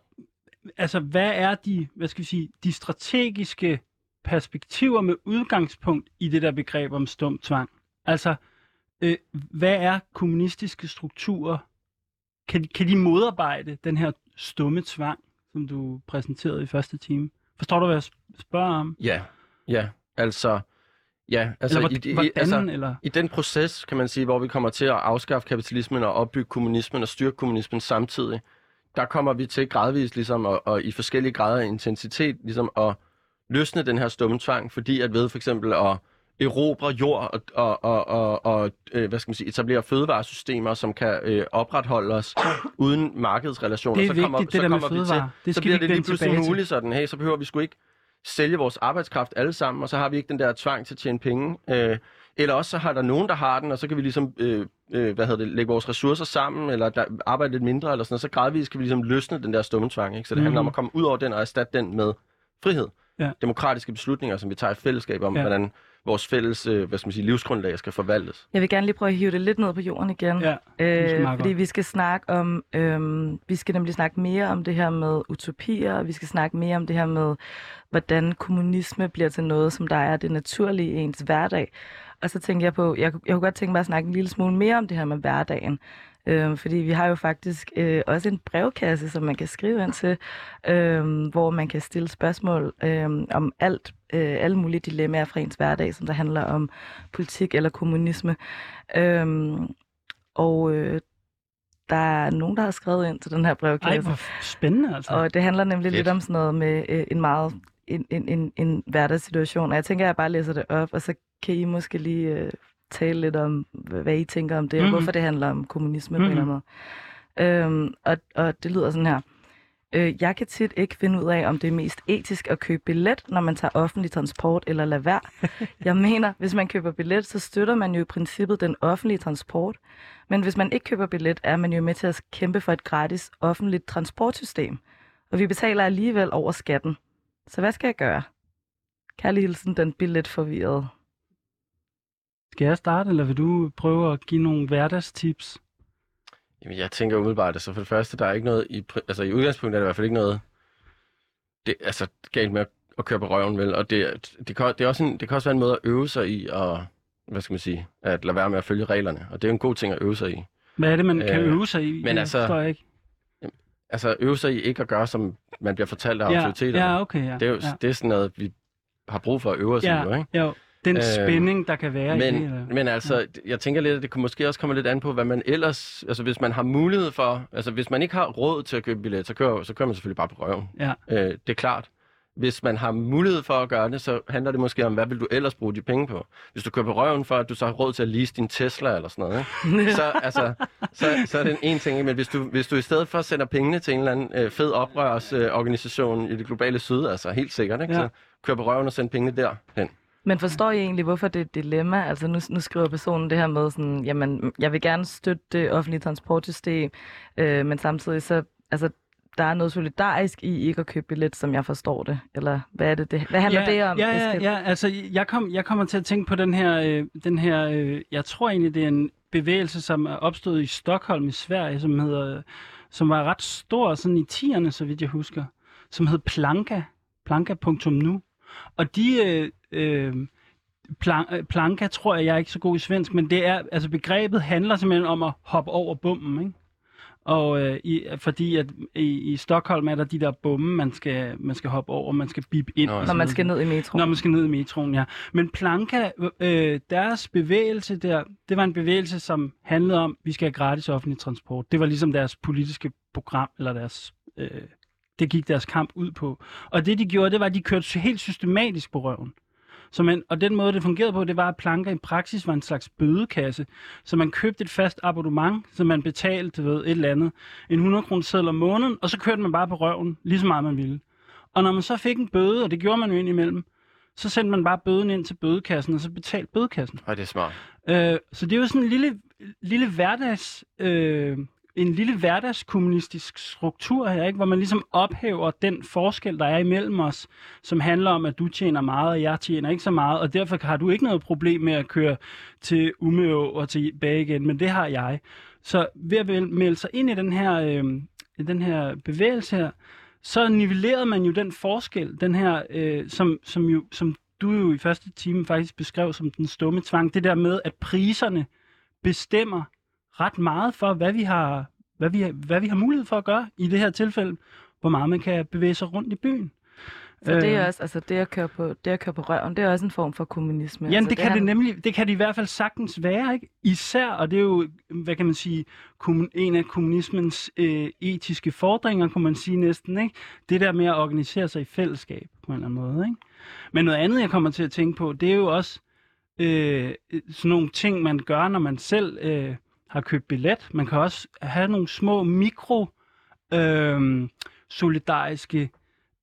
altså, hvad er de, hvad skal vi sige, de strategiske perspektiver med udgangspunkt i det der begreb om stum tvang? Altså, øh, hvad er kommunistiske strukturer? Kan, de- kan de modarbejde den her stumme tvang, som du præsenterede i første time? Forstår du, hvad jeg sp- spørger om? Ja, ja. Altså, ja, altså, eller i, hvor- i, hvordan? altså eller? i den proces, kan man sige, hvor vi kommer til at afskaffe kapitalismen og opbygge kommunismen og styrke kommunismen samtidig, der kommer vi til gradvist ligesom, og, og i forskellige grader af intensitet ligesom, at løsne den her stumme tvang, fordi at ved for eksempel at erobre jord og, og, og, og, og øh, hvad skal man sige, etablere fødevaresystemer, som kan øh, opretholde os uden markedsrelationer. Det er så vigtigt, kommer, det så kommer vi til, fødevare. Det så bliver det lige pludselig til. muligt sådan, hey, så behøver vi sgu ikke sælge vores arbejdskraft alle sammen, og så har vi ikke den der tvang til at tjene penge. Øh, eller også så har der nogen, der har den, og så kan vi ligesom øh, øh, hvad hedder det, lægge vores ressourcer sammen, eller der, arbejde lidt mindre, eller sådan noget. Så gradvist kan vi ligesom løsne den der stumme tvang. Ikke? Så det mm. handler om Mhm. at komme ud over den og erstatte den med frihed. Ja. Demokratiske beslutninger, som vi tager i fællesskab om, ja. hvordan vores fælles øh, hvad skal man sige, livsgrundlag skal forvaltes. Jeg vil gerne lige prøve at hive det lidt ned på jorden igen. Ja, Øh, fordi vi skal snakke om, øhm, vi skal nemlig snakke mere om det her med utopier, og vi skal snakke mere om det her med, hvordan kommunisme bliver til noget, som der er det naturlige i ens hverdag. Og så tænker jeg på, jeg, jeg kunne godt tænke mig at snakke en lille smule mere om det her med hverdagen. Øh, fordi vi har jo faktisk øh, også en brevkasse, som man kan skrive ind til, øh, hvor man kan stille spørgsmål øh, om alt, øh, alle mulige dilemmaer fra ens hverdag, som der handler om politik eller kommunisme. Øh, og øh, der er nogen, der har skrevet ind til den her Ej, brevkasse. hvor spændende, altså. Og det handler nemlig Fedt. lidt om sådan noget med øh, en meget en, en, en, en hverdagssituation. Og jeg tænker, at jeg bare læser det op, og så kan I måske lige øh, tale lidt om, hvad I tænker om det, mm-hmm. Mhm. og hvorfor det handler om kommunisme mm-hmm. på en Mhm. eller anden måde. Øhm, og, og det lyder sådan her. Øh, jeg kan tit ikke finde ud af, om det er mest etisk at købe billet, når man tager offentlig transport eller lade være. [laughs] Jeg mener, hvis man køber billet, så støtter man jo i princippet den offentlige transport. Men hvis man ikke køber billet, er man jo med til at kæmpe for et gratis offentligt transportsystem. Og vi betaler alligevel over skatten. Så hvad skal jeg gøre? Kærlig hilsen, den billetforvirrede. Skal jeg starte, eller vil du prøve at give nogle hverdagstips? Jamen, jeg tænker umiddelbart, altså for det første, der er ikke noget, i, altså i udgangspunktet er der i hvert fald ikke noget, det, altså galt med at, at køre på røven, vel? Og det, det, kan, det, er også en, det kan også være en måde at øve sig i, og hvad skal man sige, at lade være med at følge reglerne. Og det er en god ting at øve sig i. Hvad er det, man kan Øh, øve sig i? men Det altså- jeg ikke. Altså øve sig i ikke at gøre, som man bliver fortalt af Ja, autoriteterne. ja, okay, ja. Det er jo ja. det er sådan noget, vi har brug for at øve os i, jo, ja, ikke? jo. Den Øh, spænding, der kan være i det. Men, eller- men altså, jeg tænker lidt, at det kunne måske også komme lidt an på, hvad man ellers... Altså, hvis man har mulighed for... Altså, hvis man ikke har råd til at købe billet, så kører, så kører man selvfølgelig bare på røven. Ja. Øh, det er klart. Hvis man har mulighed for at gøre det, så handler det måske om, hvad vil du ellers bruge de penge på? Hvis du kører på røven for, at du så har råd til at lease din Tesla eller sådan noget, ikke? [laughs] så, altså, så, så er det en, en ting. Men hvis du, hvis du i stedet for sender pengene til en eller anden øh, fed oprørsorganisation øh, organisation i det globale syd, altså helt sikkert, ikke? Ja. så kør på røven og send pengene derhen. Men forstår I egentlig, hvorfor det er et dilemma? Altså nu, nu skriver personen det her med sådan, jamen, jeg vil gerne støtte det offentlige transportsystem, øh, men samtidig så, altså, der er noget solidarisk i ikke at købe billet, som jeg forstår det. Eller hvad er det? det? Hvad handler ja, det om? Ja, ja, ja. Altså, jeg, kom, jeg kommer til at tænke på den her, øh, den her øh, jeg tror egentlig, det er en bevægelse, som er opstået i Stockholm i Sverige, som hedder, som var ret stor sådan i 10'erne, så vidt jeg husker, som hed Planka, planka.nu. Og de, øh, øh, plan, øh, planka tror jeg, jeg er ikke så god i svensk, men det er, altså begrebet handler simpelthen om at hoppe over bommen, ikke? Og øh, i, fordi at i, i Stockholm er der de der bomme, man skal, man skal hoppe over, man skal bip ind. Nå, Når man skal ned i metro. Når man skal ned i metroen, ja. Men Planka, øh, deres bevægelse der, det var en bevægelse, som handlede om, at vi skal have gratis offentlig transport. Det var ligesom deres politiske program, eller deres, øh, det gik deres kamp ud på. Og det de gjorde, det var, at de kørte helt systematisk på røven. Så man, og den måde, det fungerede på, det var, at planker i praksis var en slags bødekasse. Så man købte et fast abonnement, så man betalte ved et eller andet, en 100 kroner seddel om måneden, og så kørte man bare på røven, lige så meget man ville. Og når man så fik en bøde, og det gjorde man jo indimellem, så sendte man bare bøden ind til bødekassen, og så betalte bødekassen. Ej, det er smart. Øh, så det er jo sådan en lille, lille hverdags... Øh, en lille hverdagskommunistisk struktur her, ikke? hvor man ligesom ophæver den forskel, der er imellem os, som handler om, at du tjener meget, og jeg tjener ikke så meget, og derfor har du ikke noget problem med at køre til Umeå og tilbage igen, men det har jeg. Så ved at melde sig ind i den her, øh, i den her bevægelse her, så nivellerede man jo den forskel, den her, øh, som, som, jo, som du jo i første time faktisk beskrev som den stumme tvang, det der med, at priserne bestemmer ret meget for, hvad vi har, hvad vi, hvad vi har mulighed for at gøre i det her tilfælde, hvor meget man kan bevæge sig rundt i byen. Så det er Øh, også, altså det at køre på, det at køre på røven, det er også en form for kommunisme. Jamen, altså, det kan det han- nemlig, det kan det i hvert fald sagtens være, ikke? Især, og det er jo, hvad kan man sige, en af kommunismens øh, etiske fordringer, kunne man sige næsten, ikke? Det der med at organisere sig i fællesskab, på en eller anden måde, ikke? Men noget andet, jeg kommer til at tænke på, det er jo også øh, sådan nogle ting, man gør, når man selv øh, har købt billet. Man kan også have nogle små mikro øh, solidariske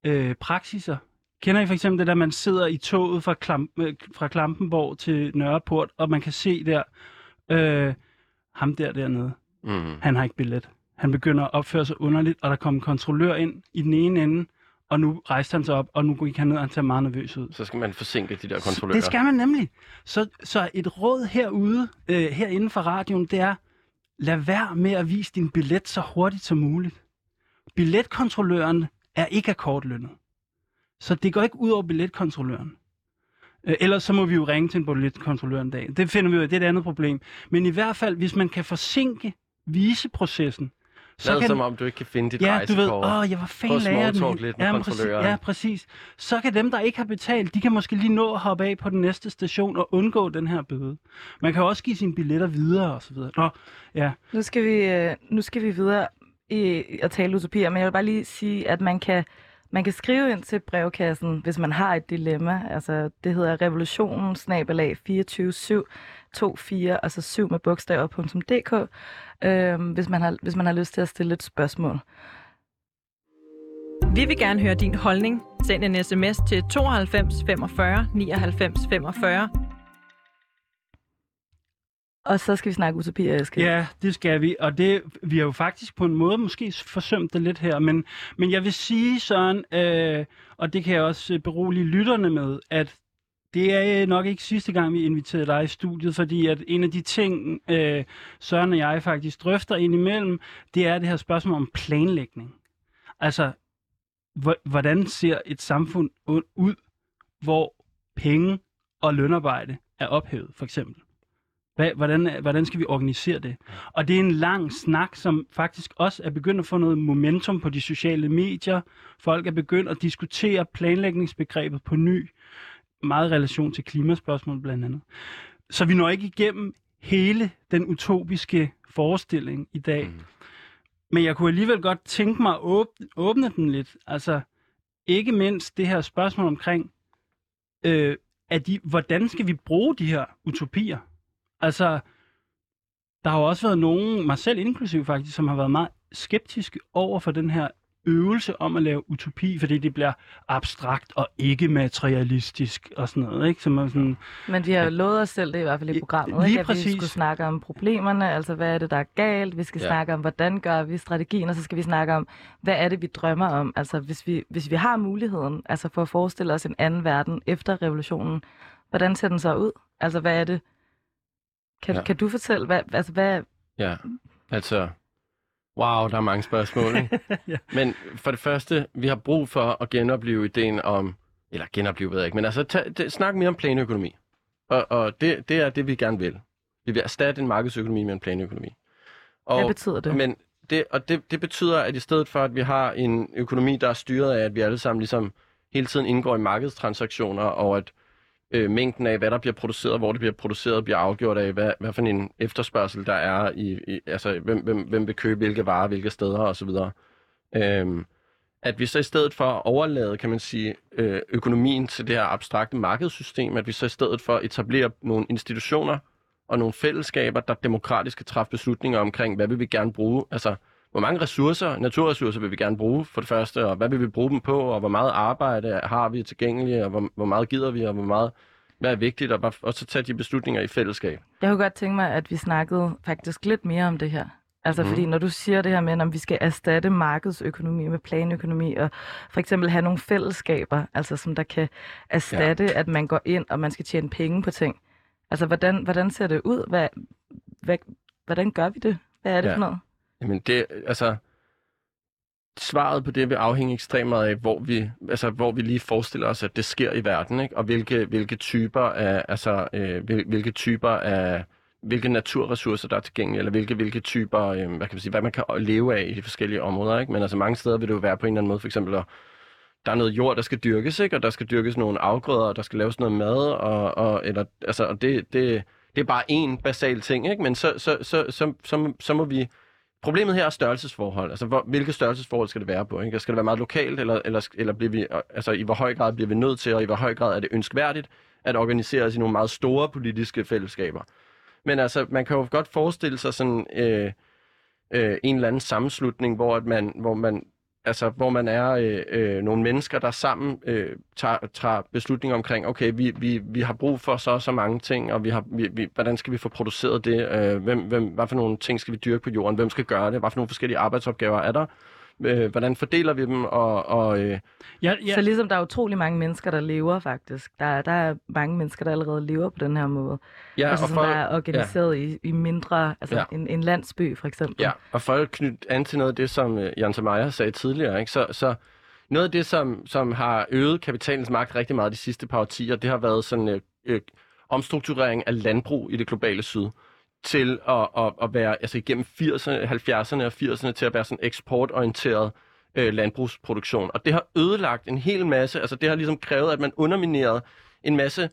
øh, praksiser. Kender I for eksempel det der, man sidder i toget fra, Klam, øh, fra Klampenborg til Nørreport, og man kan se der, øh, ham der dernede, Mm. han har ikke billet. Han begynder at opføre sig underligt, og der kommer en kontrollør ind i den ene ende, og nu rejste han sig op, og nu gik han ned, og han ser meget nervøs ud. Så skal man forsinke de der kontrollører. Det skal man nemlig. Så, så et råd herude, øh, herinde fra radioen, det er, lad være med at vise din billet så hurtigt som muligt. Billetkontrolløren er ikke akkordlønnet. Så det går ikke ud over billetkontrolløren. Øh, Ellers så må vi jo ringe til en billetkontrollør en dag. Det finder vi af, det er et andet problem. Men i hvert fald, hvis man kan forsinke vise processen, så Lad kan som om, du ikke kan finde dit Ja, du ved, åh, jeg var fanden lærer den. lidt med ja, præcis, ja, præcis. Så kan dem, der ikke har betalt, de kan måske lige nå at hoppe af på den næste station og undgå den her bøde. Man kan også give sine billetter videre og så videre. Nå, ja. Nu skal vi, øh, nu skal vi videre i at tale utopier, men jeg vil bare lige sige, at man kan man kan skrive ind til brevkassen, hvis man har et dilemma. Altså, det hedder revolutionen, snabelag 24 og så 7 med bogstaver.dk, øh, hvis, man har, hvis man har lyst til at stille et spørgsmål. Vi vil gerne høre din holdning. Send en sms til 92 45 99 45 og så skal vi snakke utopi, Eske. Ja, det skal vi. Og det, vi har jo faktisk på en måde måske forsømt det lidt her. Men, men jeg vil sige, Søren, øh, og det kan jeg også berolige lytterne med, at det er nok ikke sidste gang, vi inviterede dig i studiet, fordi at en af de ting, øh, Søren og jeg faktisk drøfter indimellem, det er det her spørgsmål om planlægning. Altså, hvordan ser et samfund ud, hvor penge og lønarbejde er ophævet, for eksempel? Hvordan, hvordan skal vi organisere det? Og det er en lang snak, som faktisk også er begyndt at få noget momentum på de sociale medier. Folk er begyndt at diskutere planlægningsbegrebet på ny. Meget relation til klimaspørgsmål blandt andet. Så vi når ikke igennem hele den utopiske forestilling i dag. Mm. Men jeg kunne alligevel godt tænke mig at åbne, åbne den lidt. Altså, ikke mindst det her spørgsmål omkring, øh, at de, hvordan skal vi bruge de her utopier? Altså, der har jo også været nogen, mig selv inklusiv faktisk, som har været meget skeptiske over for den her øvelse om at lave utopi, fordi det bliver abstrakt og ikke materialistisk og sådan noget. Ikke? Som er sådan, Men vi har jo lovet os selv det i hvert fald i programmet, lige ikke? at præcis. vi skulle snakke om problemerne, altså hvad er det, der er galt, vi skal ja. snakke om, hvordan gør vi strategien, og så skal vi snakke om, hvad er det, vi drømmer om. Altså hvis vi, hvis vi har muligheden altså for at forestille os en anden verden efter revolutionen, hvordan ser den så ud? Altså hvad er det, kan, ja. kan du fortælle, hvad, altså hvad... Ja, altså... Wow, der er mange spørgsmål. [laughs] Ja. Men for det første, vi har brug for at genopleve ideen om... Eller genopleve, ved jeg ikke, men altså tag, det, snak mere om planøkonomi. Og, og det, det er det, vi gerne vil. Vi vil erstatte en markedsøkonomi med en planøkonomi. Og, hvad betyder det? Men det, og det, det betyder, at i stedet for, at vi har en økonomi, der er styret af, at vi alle sammen ligesom hele tiden indgår i markedstransaktioner, og at øh, mængden af, hvad der bliver produceret, hvor det bliver produceret, bliver afgjort af, hvad, hvad for en efterspørgsel der er, i, i altså hvem, hvem, hvem vil købe hvilke varer, hvilke steder osv. Øhm, at vi så i stedet for at overlade, kan man sige, øh, økonomien til det her abstrakte markedssystem, at vi så i stedet for etablerer nogle institutioner og nogle fællesskaber, der demokratisk kan træffe beslutninger omkring, hvad vil vi gerne bruge, altså hvor mange ressourcer, naturressourcer vil vi gerne bruge for det første, og hvad vil vi bruge dem på, og hvor meget arbejde har vi tilgængeligt, og hvor, hvor meget gider vi, og hvor meget hvad er vigtigt, og, og så tage de beslutninger i fællesskab. Jeg kunne godt tænke mig, at vi snakkede faktisk lidt mere om det her. Altså mm. fordi når du siger det her med, om vi skal erstatte markedsøkonomi med planøkonomi, og for eksempel have nogle fællesskaber, altså som der kan erstatte, ja. at man går ind, og man skal tjene penge på ting. Altså hvordan, hvordan ser det ud? Hvad, hvad, hvordan gør vi det? Hvad er det ja. for noget? Jamen det, altså, svaret på det vil afhænge ekstremt meget af, hvor vi, altså, hvor vi lige forestiller os, at det sker i verden, ikke? og hvilke, hvilke typer af, altså, øh, hvilke typer af, hvilke naturressourcer, der er tilgængelige, eller hvilke, hvilke typer, øh, hvad kan man sige, hvad man kan leve af i de forskellige områder. Ikke? Men altså mange steder vil det jo være på en eller anden måde, for eksempel, at der er noget jord, der skal dyrkes, ikke? og der skal dyrkes nogle afgrøder, og der skal laves noget mad, og, og, eller, altså, og det, det, det er bare en basal ting, ikke? men så, så, så, så, så, så må vi Problemet her er størrelsesforhold. Altså, hvor, hvilke størrelsesforhold skal det være på? Ikke? Skal det være meget lokalt, eller, eller, eller bliver vi, altså, i hvor høj grad bliver vi nødt til, og i hvor høj grad er det ønskværdigt at organisere os i nogle meget store politiske fællesskaber? Men altså, man kan jo godt forestille sig sådan øh, øh, en eller anden sammenslutning, hvor, at man, hvor man altså, hvor man er øh, øh, nogle mennesker, der sammen øh, tager, tager beslutninger omkring, okay, vi, vi, vi har brug for så så mange ting, og vi har, vi, vi, hvordan skal vi få produceret det? Øh, hvem, hvem, hvad for nogle ting skal vi dyrke på jorden? Hvem skal gøre det? Hvad for nogle forskellige arbejdsopgaver er der? Øh, hvordan fordeler vi dem? Og, og, øh... ja, ja. Så ligesom der er utrolig mange mennesker, der lever faktisk. Der, der er mange mennesker, der allerede lever på den her måde. Ja, altså, og som for... der er organiseret ja. i, i mindre, altså ja. en, en landsby for eksempel. Ja, og for at knytte an til noget af det, som uh, Jan Samaya sagde tidligere, ikke? Så, så noget af det, som, som har øget kapitalens magt rigtig meget de sidste par årtier, det har været sådan uh, uh, omstrukturering af landbrug i det globale syd til at, at, at være, altså igennem 80'erne, 70'erne og 80'erne, til at være sådan eksportorienteret øh, landbrugsproduktion. Og det har ødelagt en hel masse, altså det har ligesom krævet, at man underminerede en masse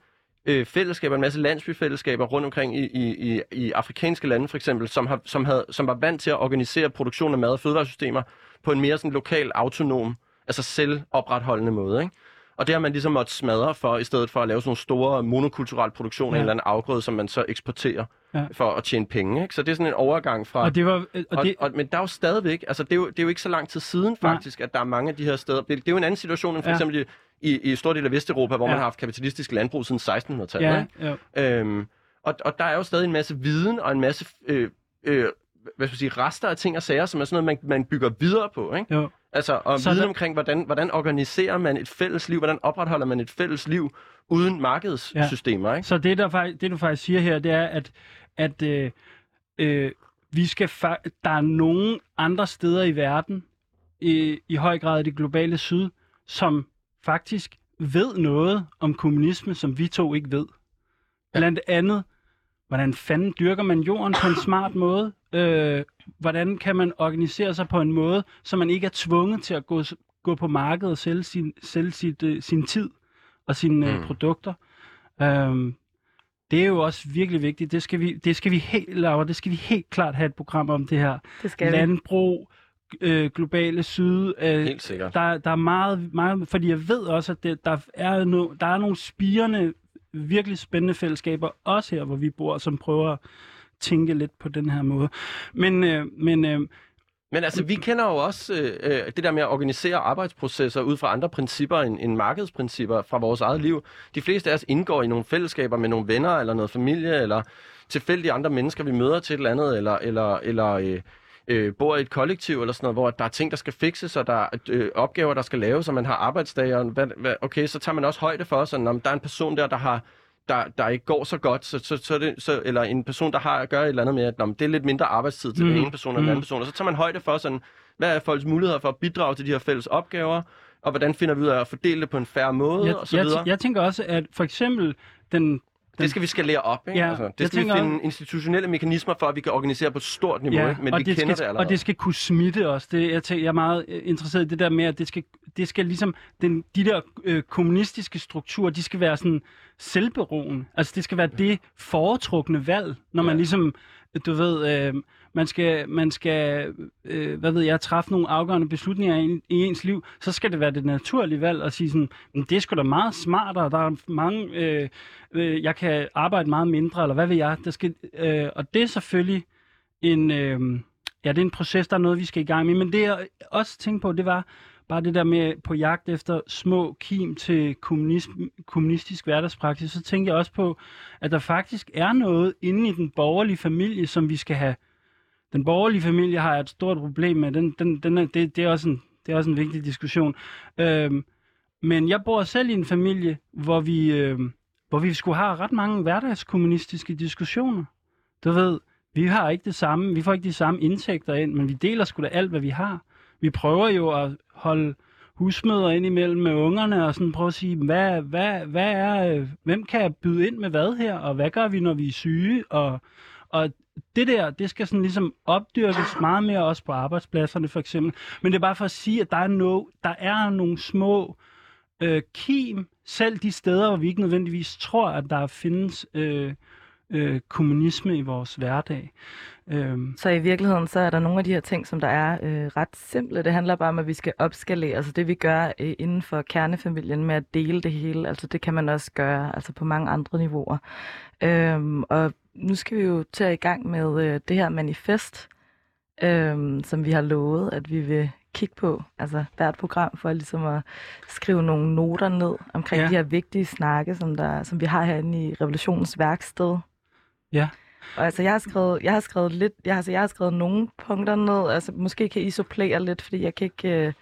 øh, fællesskaber, en masse landsbyfællesskaber rundt omkring i, i, i, i afrikanske lande for eksempel, som, har, som, havde, som var vant til at organisere produktion af mad- og fødevaresystemer på en mere sådan lokal, autonom, altså selvopretholdende måde. Ikke? Og det har man ligesom måttet smadre for, i stedet for at lave sådan nogle store monokulturelle produktioner ja. af en eller anden afgrøde, som man så eksporterer Ja. for at tjene penge. Ikke? Så det er sådan en overgang fra... Og det var, og Og, det, og, men der er jo stadigvæk, altså det er jo, det er jo ikke så lang tid siden faktisk, at der er mange af de her steder. Det, det er jo en anden situation end for Ja. eksempel i, i, store dele af Vesteuropa, hvor Ja. man har haft kapitalistisk landbrug siden 1600-tallet. ja, ikke? ja, Øhm, og, og der er jo stadig en masse viden og en masse øh, øh, hvad skal jeg sige, rester af ting og sager, som er sådan noget, man, man bygger videre på. Ikke? jo. Altså, og Så viden der- omkring, hvordan, hvordan organiserer man et fælles liv, hvordan opretholder man et fælles liv uden markedssystemer. Ikke? Så det, der faktisk, det, du faktisk siger her, det er, at, at øh, øh, vi skal fa- der er nogle andre steder i verden, i, i høj grad i det globale syd, som faktisk ved noget om kommunisme, som vi to ikke ved. Blandt andet, hvordan fanden dyrker man jorden på en smart måde? Øh, hvordan kan man organisere sig på en måde, så man ikke er tvunget til at gå, gå på markedet og sælge sin, sælge sit, øh, sin tid og sine mm. Mm. produkter? Øhm, det er jo også virkelig vigtigt. Det skal vi, det skal vi helt, Laura, det skal vi helt klart have et program om det her. Det skal. Landbrug, øh, globale syd. Øh, Helt sikkert. der, der er meget, meget, fordi jeg ved også, at det, der, er no, der er nogle spirende, virkelig spændende fællesskaber, også her, hvor vi bor, som prøver at tænke lidt på den her måde. Men, øh, men øh, Men altså, vi kender jo også øh, øh, det der med at organisere arbejdsprocesser ud fra andre principper end, end markedsprincipper fra vores eget liv. De fleste af os indgår i nogle fællesskaber med nogle venner eller noget familie, eller tilfældige andre mennesker, vi møder til et eller andet, eller, eller, eller øh, øh, bor i et kollektiv eller sådan noget, hvor der er ting, der skal fikses, og der er øh, opgaver, der skal laves, og man har arbejdsdage, og hvad, hvad, okay, så tager man også højde for, sådan, om der er en person der, der har der, der ikke går så godt, så, så, så, det, så, eller en person, der har at gøre et eller andet med, at nå, det er lidt mindre arbejdstid til mm. den Mm. ene person og den Mm. anden person, og så tager man højde for, sådan, hvad er folks muligheder for at bidrage til de her fælles opgaver, og hvordan finder vi ud af at fordele det på en færre måde, jeg, og så jeg, videre. jeg tænker også, at for eksempel den... det skal vi skalere op, ikke? Ja, altså, jeg det skal vi finde institutionelle mekanismer for, at vi kan organisere på et stort niveau, Ja, ikke? men vi det kender skal, det allerede. Og det skal kunne smitte os. Det, jeg, tænker, jeg er meget øh, interesseret i det der med, at det skal, det skal ligesom, den, de der øh, kommunistiske strukturer, de skal være sådan selvberoende. Altså det skal være det foretrukne valg, når man Ja. ligesom, du ved, øh, man skal, man skal øh, hvad ved jeg, træffe nogle afgørende beslutninger i, i ens liv, så skal det være det naturlige valg at sige sådan, "Men det er sgu da meget smartere, der er mange, øh, øh, jeg kan arbejde meget mindre, eller hvad ved jeg. Der skal, øh, og det er selvfølgelig en, øh, ja, det er en proces, der er noget, vi skal i gang med. Men det jeg også tænkte på, det var bare det der med på jagt efter små kim til kommunistisk hverdagspraksis. Så tænker jeg også på, at der faktisk er noget inde i den borgerlige familie, som vi skal have. Den borgerlige familie har jeg et stort problem med. Den, den, den er, det, det, er også en, det er også en vigtig diskussion. Øhm, men jeg bor selv i en familie, hvor vi, øhm, hvor vi skulle have ret mange hverdagskommunistiske diskussioner. Du ved, vi har ikke det samme, vi får ikke de samme indtægter ind, men vi deler sgu da alt, hvad vi har. Vi prøver jo at holde husmøder ind imellem med ungerne og sådan prøve at sige, hvad, hvad, hvad er, øh, hvem kan byde ind med hvad her, og hvad gør vi, når vi er syge, og, og det der, det skal sådan ligesom opdyrkes meget mere også på arbejdspladserne for eksempel. Men det er bare for at sige, at der er, no, der er nogle små øh, kim, selv de steder, hvor vi ikke nødvendigvis tror, at der findes øh, øh, kommunisme i vores hverdag. Øhm, Så i virkeligheden, så er der nogle af de her ting, som der er øh, ret simple. Det handler bare om, at vi skal opskalere. Altså det, vi gør øh, inden for kernefamilien med at dele det hele, altså det kan man også gøre altså på mange andre niveauer. Øhm, og nu skal vi jo til i gang med øh, det her manifest, øhm, som vi har lovet, at vi vil kigge på, altså hvert program, for ligesom at skrive nogle noter ned omkring ja. de her vigtige snakke, som, der, som vi har herinde i Revolutionens værksted. Ja. Og altså, jeg har skrevet, jeg har skrevet lidt, jeg har, altså, jeg har skrevet nogle punkter ned, altså måske kan I supplere lidt, fordi jeg kan ikke, øh,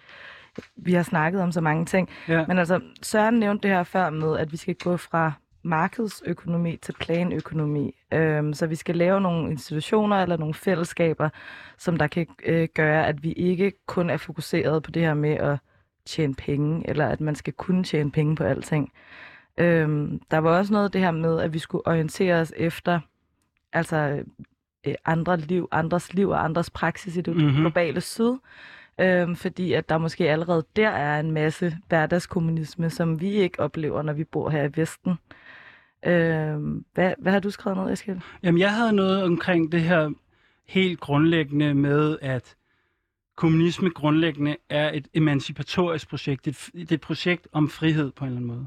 vi har snakket om så mange ting. ja. Men altså, Søren nævnte det her før med, at vi skal gå fra markedsøkonomi til planøkonomi. Øhm, så vi skal lave nogle institutioner eller nogle fællesskaber, som der kan øh, gøre, at vi ikke kun er fokuseret på det her med at tjene penge, eller at man skal kunne tjene penge på alting. Øhm, der var også noget af det her med, at vi skulle orientere os efter, altså øh, andre liv, andres liv og andres praksis i det Mhm. mm-hmm. globale syd. Øhm, fordi at der måske allerede der er en masse hverdagskommunisme, som vi ikke oplever, når vi bor her i Vesten. Øhm, hvad, hvad har du skrevet ned, Eskild? Jamen, jeg havde noget omkring det her helt grundlæggende med, at kommunisme grundlæggende er et emancipatorisk projekt. Det et, det er et projekt om frihed på en eller anden måde.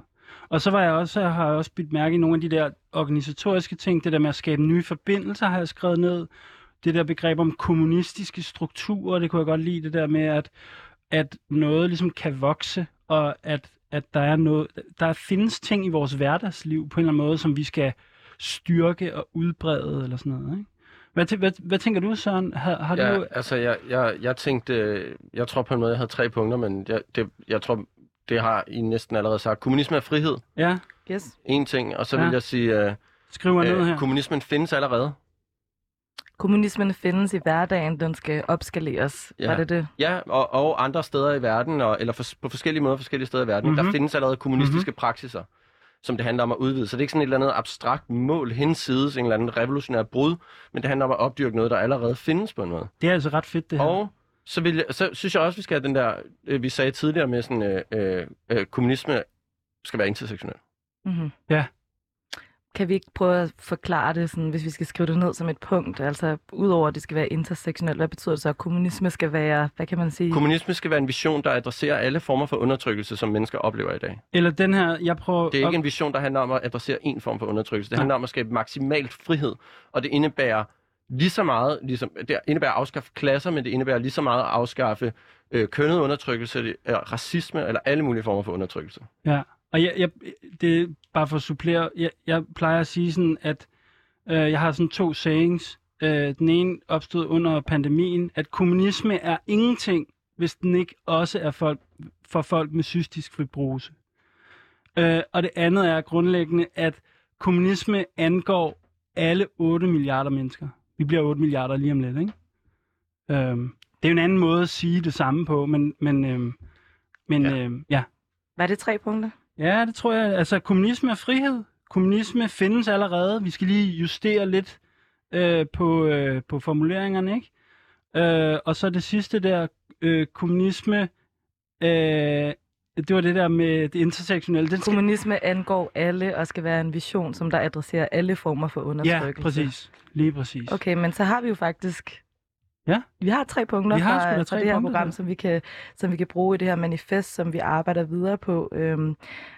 Og så var jeg også, jeg har jeg også bidt mærke i nogle af de der organisatoriske ting, det der med at skabe nye forbindelser, har jeg skrevet ned. Det der begreb om kommunistiske strukturer, det kunne jeg godt lide, det der med, at, at noget ligesom kan vokse, og at, at der er noget, der findes ting i vores hverdagsliv på en eller anden måde, som vi skal styrke og udbrede, eller sådan noget, ikke? Hvad, tæ- hvad, hvad tænker du, Søren? Har, har Ja, du... altså jeg, jeg, jeg tænkte, jeg tror på en måde, jeg havde tre punkter, men jeg, det, jeg tror, det har I næsten allerede sagt. Kommunisme er frihed, Ja, Yes. en ting, og så Ja. vil jeg sige, øh, skriver ned øh, her. kommunismen findes allerede. Kommunismen findes i hverdagen, den skal opskaleres. Ja. Var det det? Ja, og, og andre steder i verden, og, eller for, på forskellige måder forskellige steder i verden, mm-hmm. Mhm. der findes allerede kommunistiske mm-hmm. praksiser, som det handler om at udvide. Så det er ikke sådan et eller andet abstrakt mål hensides, en eller anden revolutionær brud, men det handler om at opdyrke noget, der allerede findes på en måde. Det er altså ret fedt, det her. Og så, vil jeg, så synes jeg også, vi skal have den der, øh, vi sagde tidligere med sådan, øh, øh, øh, kommunisme skal være intersektionel. Mm-hmm. Ja. Kan vi ikke prøve at forklare det, sådan, hvis vi skal skrive det ned som et punkt? Altså, udover at det skal være intersektionelt, hvad betyder det så, at kommunisme skal være, hvad kan man sige? Kommunisme skal være en vision, der adresserer alle former for undertrykkelse, som mennesker oplever i dag. Eller den her, jeg prøver... Det er ikke en vision, der handler om at adressere en form for undertrykkelse. Det handler om at skabe maksimalt frihed, og det indebærer lige så meget, ligesom, det indebærer at afskaffe klasser, men det indebærer lige så meget at afskaffe øh, kønnet undertrykkelse, eller øh, racisme eller alle mulige former for undertrykkelse. Ja, og jeg, jeg, det er bare for at supplere. Jeg, jeg plejer at sige sådan, at øh, jeg har sådan to sayings. Øh, den ene opstod under pandemien, at kommunisme er ingenting, hvis den ikke også er folk, for folk med cystisk fibrose. Øh, og det andet er grundlæggende, at kommunisme angår alle 8 milliarder mennesker. Vi bliver 8 milliarder lige om lidt, ikke? Øhm, det er jo en anden måde at sige det samme på, men, men, øhm, men Ja. ja. Øhm, ja. Var det tre punkter? Ja, det tror jeg. Altså, kommunisme er frihed. Kommunisme findes allerede. Vi skal lige justere lidt øh, på, øh, på formuleringerne, ikke? Øh, og så det sidste der, øh, kommunisme, øh, det var det der med det intersektionelle. Den skal... Kommunisme angår alle og skal være en vision, som der adresserer alle former for Ja, undertrykkelse. præcis. Lige præcis. Okay, men så har vi jo faktisk... Ja. Vi har tre punkter Vi har fra, da fra tre det her punkter program, der. som vi, kan, som vi kan bruge i det her manifest, som vi arbejder videre på øhm,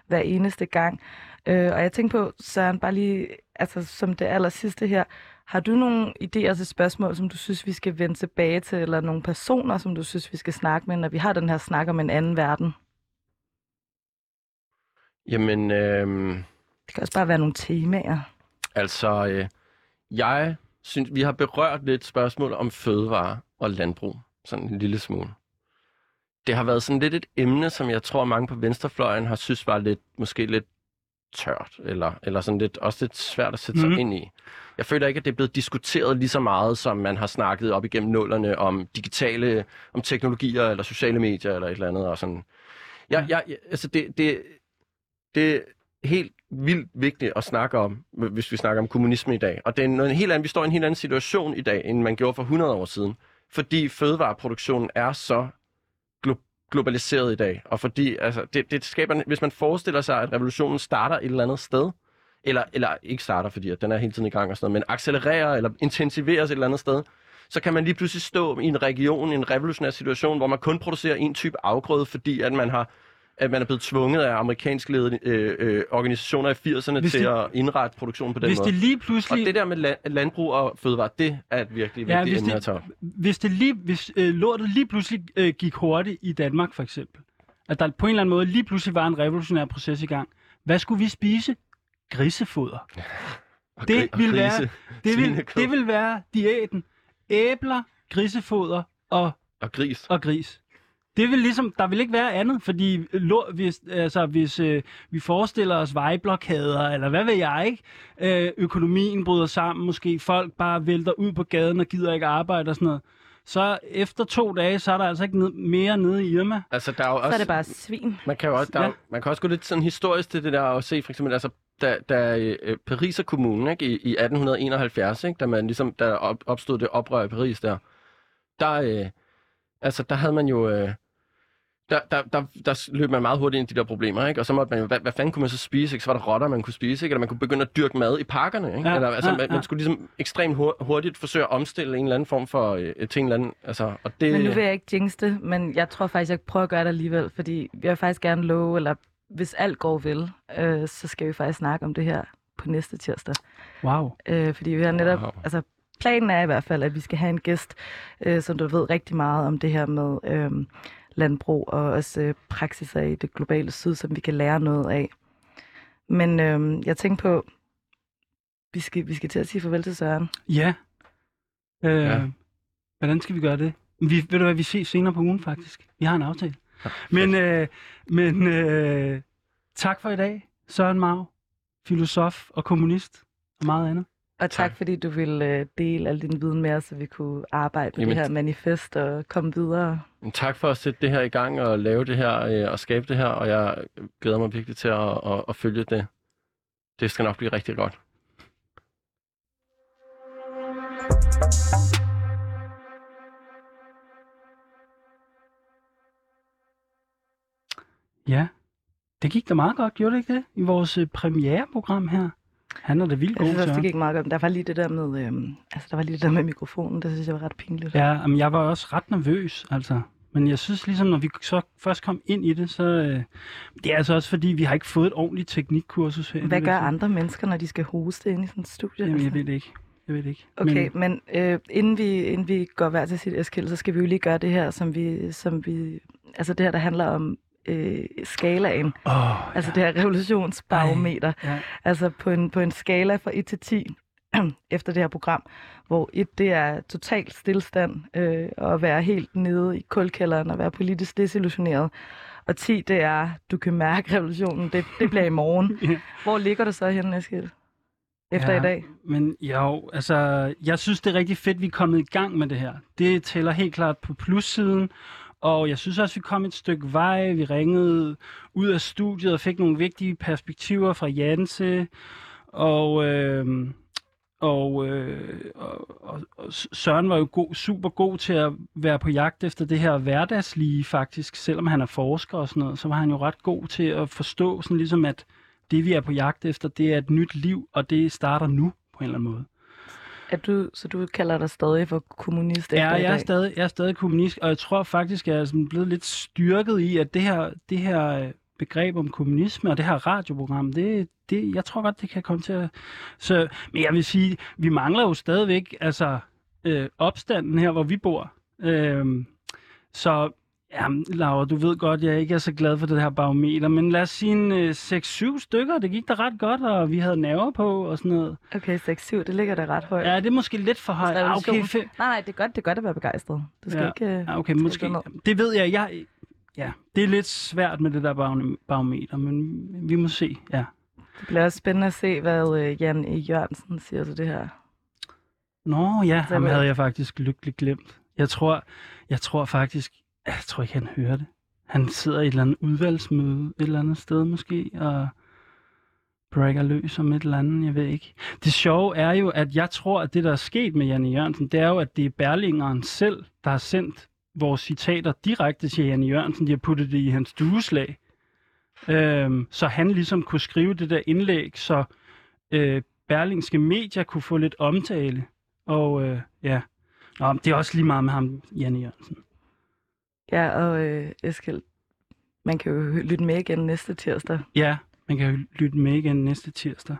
hver eneste gang. Øh, og jeg tænker på, Søren, bare lige altså, som det aller sidste her, har du nogle idéer til spørgsmål, som du synes, vi skal vende tilbage til, eller nogle personer, som du synes, vi skal snakke med, når vi har den her snak om en anden verden? Jamen, øh, Det kan også bare være nogle temaer. altså, øh, jeg synes, vi har berørt lidt spørgsmål om fødevare og landbrug, sådan en lille smule. Det har været sådan lidt et emne, som jeg tror, mange på venstrefløjen har synes var lidt, måske lidt tørt, eller, eller sådan lidt, også lidt svært at sætte sig Mhm. ind i. Jeg føler ikke, at det er blevet diskuteret lige så meget, som man har snakket op igennem nullerne om digitale, om teknologier, eller sociale medier, eller et eller andet, og sådan. Jeg, jeg, jeg, altså det, det, det er helt vildt vigtigt at snakke om, hvis vi snakker om kommunisme i dag. Og det er noget helt andet, vi står i en helt anden situation i dag, end man gjorde for 100 år siden. Fordi fødevareproduktionen er så glo- globaliseret i dag. Og fordi, altså, det, det skaber, hvis man forestiller sig, at revolutionen starter et eller andet sted, eller, eller ikke starter, fordi at den er hele tiden i gang og sådan noget, men accelererer eller intensiveres et eller andet sted, så kan man lige pludselig stå i en region, i en revolutionær situation, hvor man kun producerer en type afgrøde, fordi at man har at man er blevet tvunget af amerikansk ledede øh, øh, organisationer i 80'erne Hvis til det- at indrette produktionen på den Hvis måde. det lige Og pludselig... det der med la- landbrug og fødevare, det er et virkelig Ja, vigtigt emne at tage hvis det lige, hvis øh, lortet lige pludselig øh, gik hurtigt i Danmark for eksempel, at der på en eller anden måde lige pludselig var en revolutionær proces i gang, hvad skulle vi spise? Grisefoder. [laughs] Og det og vil være- Det vil, det vil være diæten. Æbler, grisefoder og, Og gris. og gris. Det vil ligesom, der vil ikke være andet, fordi hvis, altså, hvis øh, vi forestiller os vejblokader, eller hvad ved jeg ikke, øh, økonomien bryder sammen, måske folk bare vælter ud på gaden og gider ikke arbejde og sådan noget, så efter to dage, så er der altså ikke ned, mere nede i Irma. Altså, der er jo Så også, er det bare svin. Man kan jo også, der, Ja. ja. man kan også gå lidt sådan historisk til det der og se for eksempel, altså da, da øh, Paris kommunen ikke, i, i 1871, ikke, da man ligesom, der op, opstod det oprør i Paris der, der, øh, altså, der havde man jo... Øh, der, der, der, der løb man meget hurtigt ind i de der problemer, ikke? Og så måtte man hvad, hvad fanden kunne man så spise, ikke? Så var der rotter, man kunne spise, ikke? Eller man kunne begynde at dyrke mad i parkerne, ikke? Ja, Eller, altså, ja, man, ja. man skulle ligesom ekstremt hur- hurtigt forsøge at omstille en eller anden form for, øh, til en eller anden, altså, og det... Men nu vil jeg ikke jinx det, men jeg tror faktisk, jeg prøver at gøre det alligevel, fordi jeg vil faktisk gerne love, eller hvis alt går vel, øh, så skal vi faktisk snakke om det her på næste tirsdag. Wow. Øh, fordi vi har netop, Wow. altså planen er i hvert fald, at vi skal have en gæst, øh, som du ved rigtig meget om det her med øh, landbrug og også øh, praksiser i det globale syd, som vi kan lære noget af. Men øh, jeg tænker på, vi skal, vi skal til at sige farvel til Søren. Ja. Øh, Ja. ja. Hvordan skal vi gøre det? Vi, ved du hvad, vi ses senere på ugen faktisk. Vi har en aftale. Men, øh, men øh, tak for i dag, Søren Mau, filosof og kommunist og meget andet. Og tak, Tak. fordi du ville øh, dele al din viden med os, så vi kunne arbejde med Jamen, det her manifest og komme videre. Tak for at sætte det her i gang og lave det her øh, og skabe det her, og jeg glæder mig virkelig til at, at, at følge det. Det skal nok blive rigtig godt. Ja, det gik da meget godt, gjorde det ikke det? I vores øh, premiereprogram her. Han er da vildt Jeg god, synes også, det gik meget godt. Der var lige det der med, øhm, altså, der var lige det der med mikrofonen, det synes jeg var ret pinligt. Ja, men jeg var også ret nervøs, altså. Men jeg synes ligesom, når vi så først kom ind i det, så... Øh, det er altså også fordi, vi har ikke fået et ordentligt teknikkursus her. Hvad gør andre mennesker, når de skal hoste ind i sådan et studie? Jamen, jeg altså? ved det ikke. Jeg ved det ikke. Okay, men, men øh, inden, vi, inden vi går hver til sit Eskild, så skal vi jo lige gøre det her, som vi, som vi altså det her, der handler om øh, skalaen, Åh, altså det her revolutionsbarometer. ja. Altså på en, på en skala fra 1 til 10 [clears throat] efter det her program, hvor 1 det er total stillstand øh, og at være helt nede i kulkælderen og være politisk desillusioneret. Og 10 det er, du kan mærke revolutionen, det, det bliver i morgen. [laughs] Ja. Hvor ligger du så henne, Eskild? Efter Ja. i dag? Men jo, altså, jeg synes, det er rigtig fedt, vi er kommet i gang med det her. Det tæller helt klart på plussiden, og jeg synes også, vi kom et stykke vej. Vi ringede ud af studiet og fik nogle vigtige perspektiver fra Janse, og, øh, og, øh, og, og, og Søren var jo god, super god til at være på jagt efter det her hverdagslige faktisk. Selvom han er forsker og sådan noget, så var han jo ret god til at forstå sådan ligesom, at det vi er på jagt efter, det er et nyt liv, og det starter nu på en eller anden måde. Er du, så du kalder dig stadig for kommunist Ja, jeg er, stadig, jeg er stadig kommunist, og jeg tror faktisk, jeg er sådan blevet lidt styrket i, at det her, det her øh, begreb om kommunisme og det her radioprogram, det, det, jeg tror godt, det kan komme til at... Så, men jeg vil sige, vi mangler jo stadigvæk altså, øh, opstanden her, hvor vi bor. Øh, så Ja, Laura, du ved godt, jeg ikke er så glad for det her barometer, men lad os sige en øh, 6-7 stykker, det gik da ret godt, og vi havde nerver på og sådan noget. Okay, 6-7, det ligger da ret højt. Ja, det er måske lidt for højt. Ah, okay, fe- Nej, nej, det er godt, det er godt at være begejstret. Du skal Ja. ikke... øh, Ja, okay, måske. det ved jeg. jeg ja, det er lidt svært med det der barom- barometer, men vi må se. Ja. Det bliver også spændende at se, hvad øh, Jan E. Jørgensen siger til det her. Nå ja, ham havde jeg faktisk lykkeligt glemt. Jeg tror, jeg tror faktisk, jeg tror ikke, han hører det. Han sidder i et eller andet udvalgsmøde et eller andet sted måske, og brækker løs om et eller andet, jeg ved ikke. Det sjove er jo, at jeg tror, at det, der er sket med Janne Jørgensen, det er jo, at det er Berlingeren selv, der har sendt vores citater direkte til Janne Jørgensen. De har puttet det i hans dueslag. Øhm, så han ligesom kunne skrive det der indlæg, så øh, berlingske medier kunne få lidt omtale. Og øh, ja, Nå, det er også lige meget med ham, Janne Jørgensen. Ja, og øh, Eskild, man kan jo lytte med igen næste tirsdag. Ja, man kan jo lytte med igen næste tirsdag.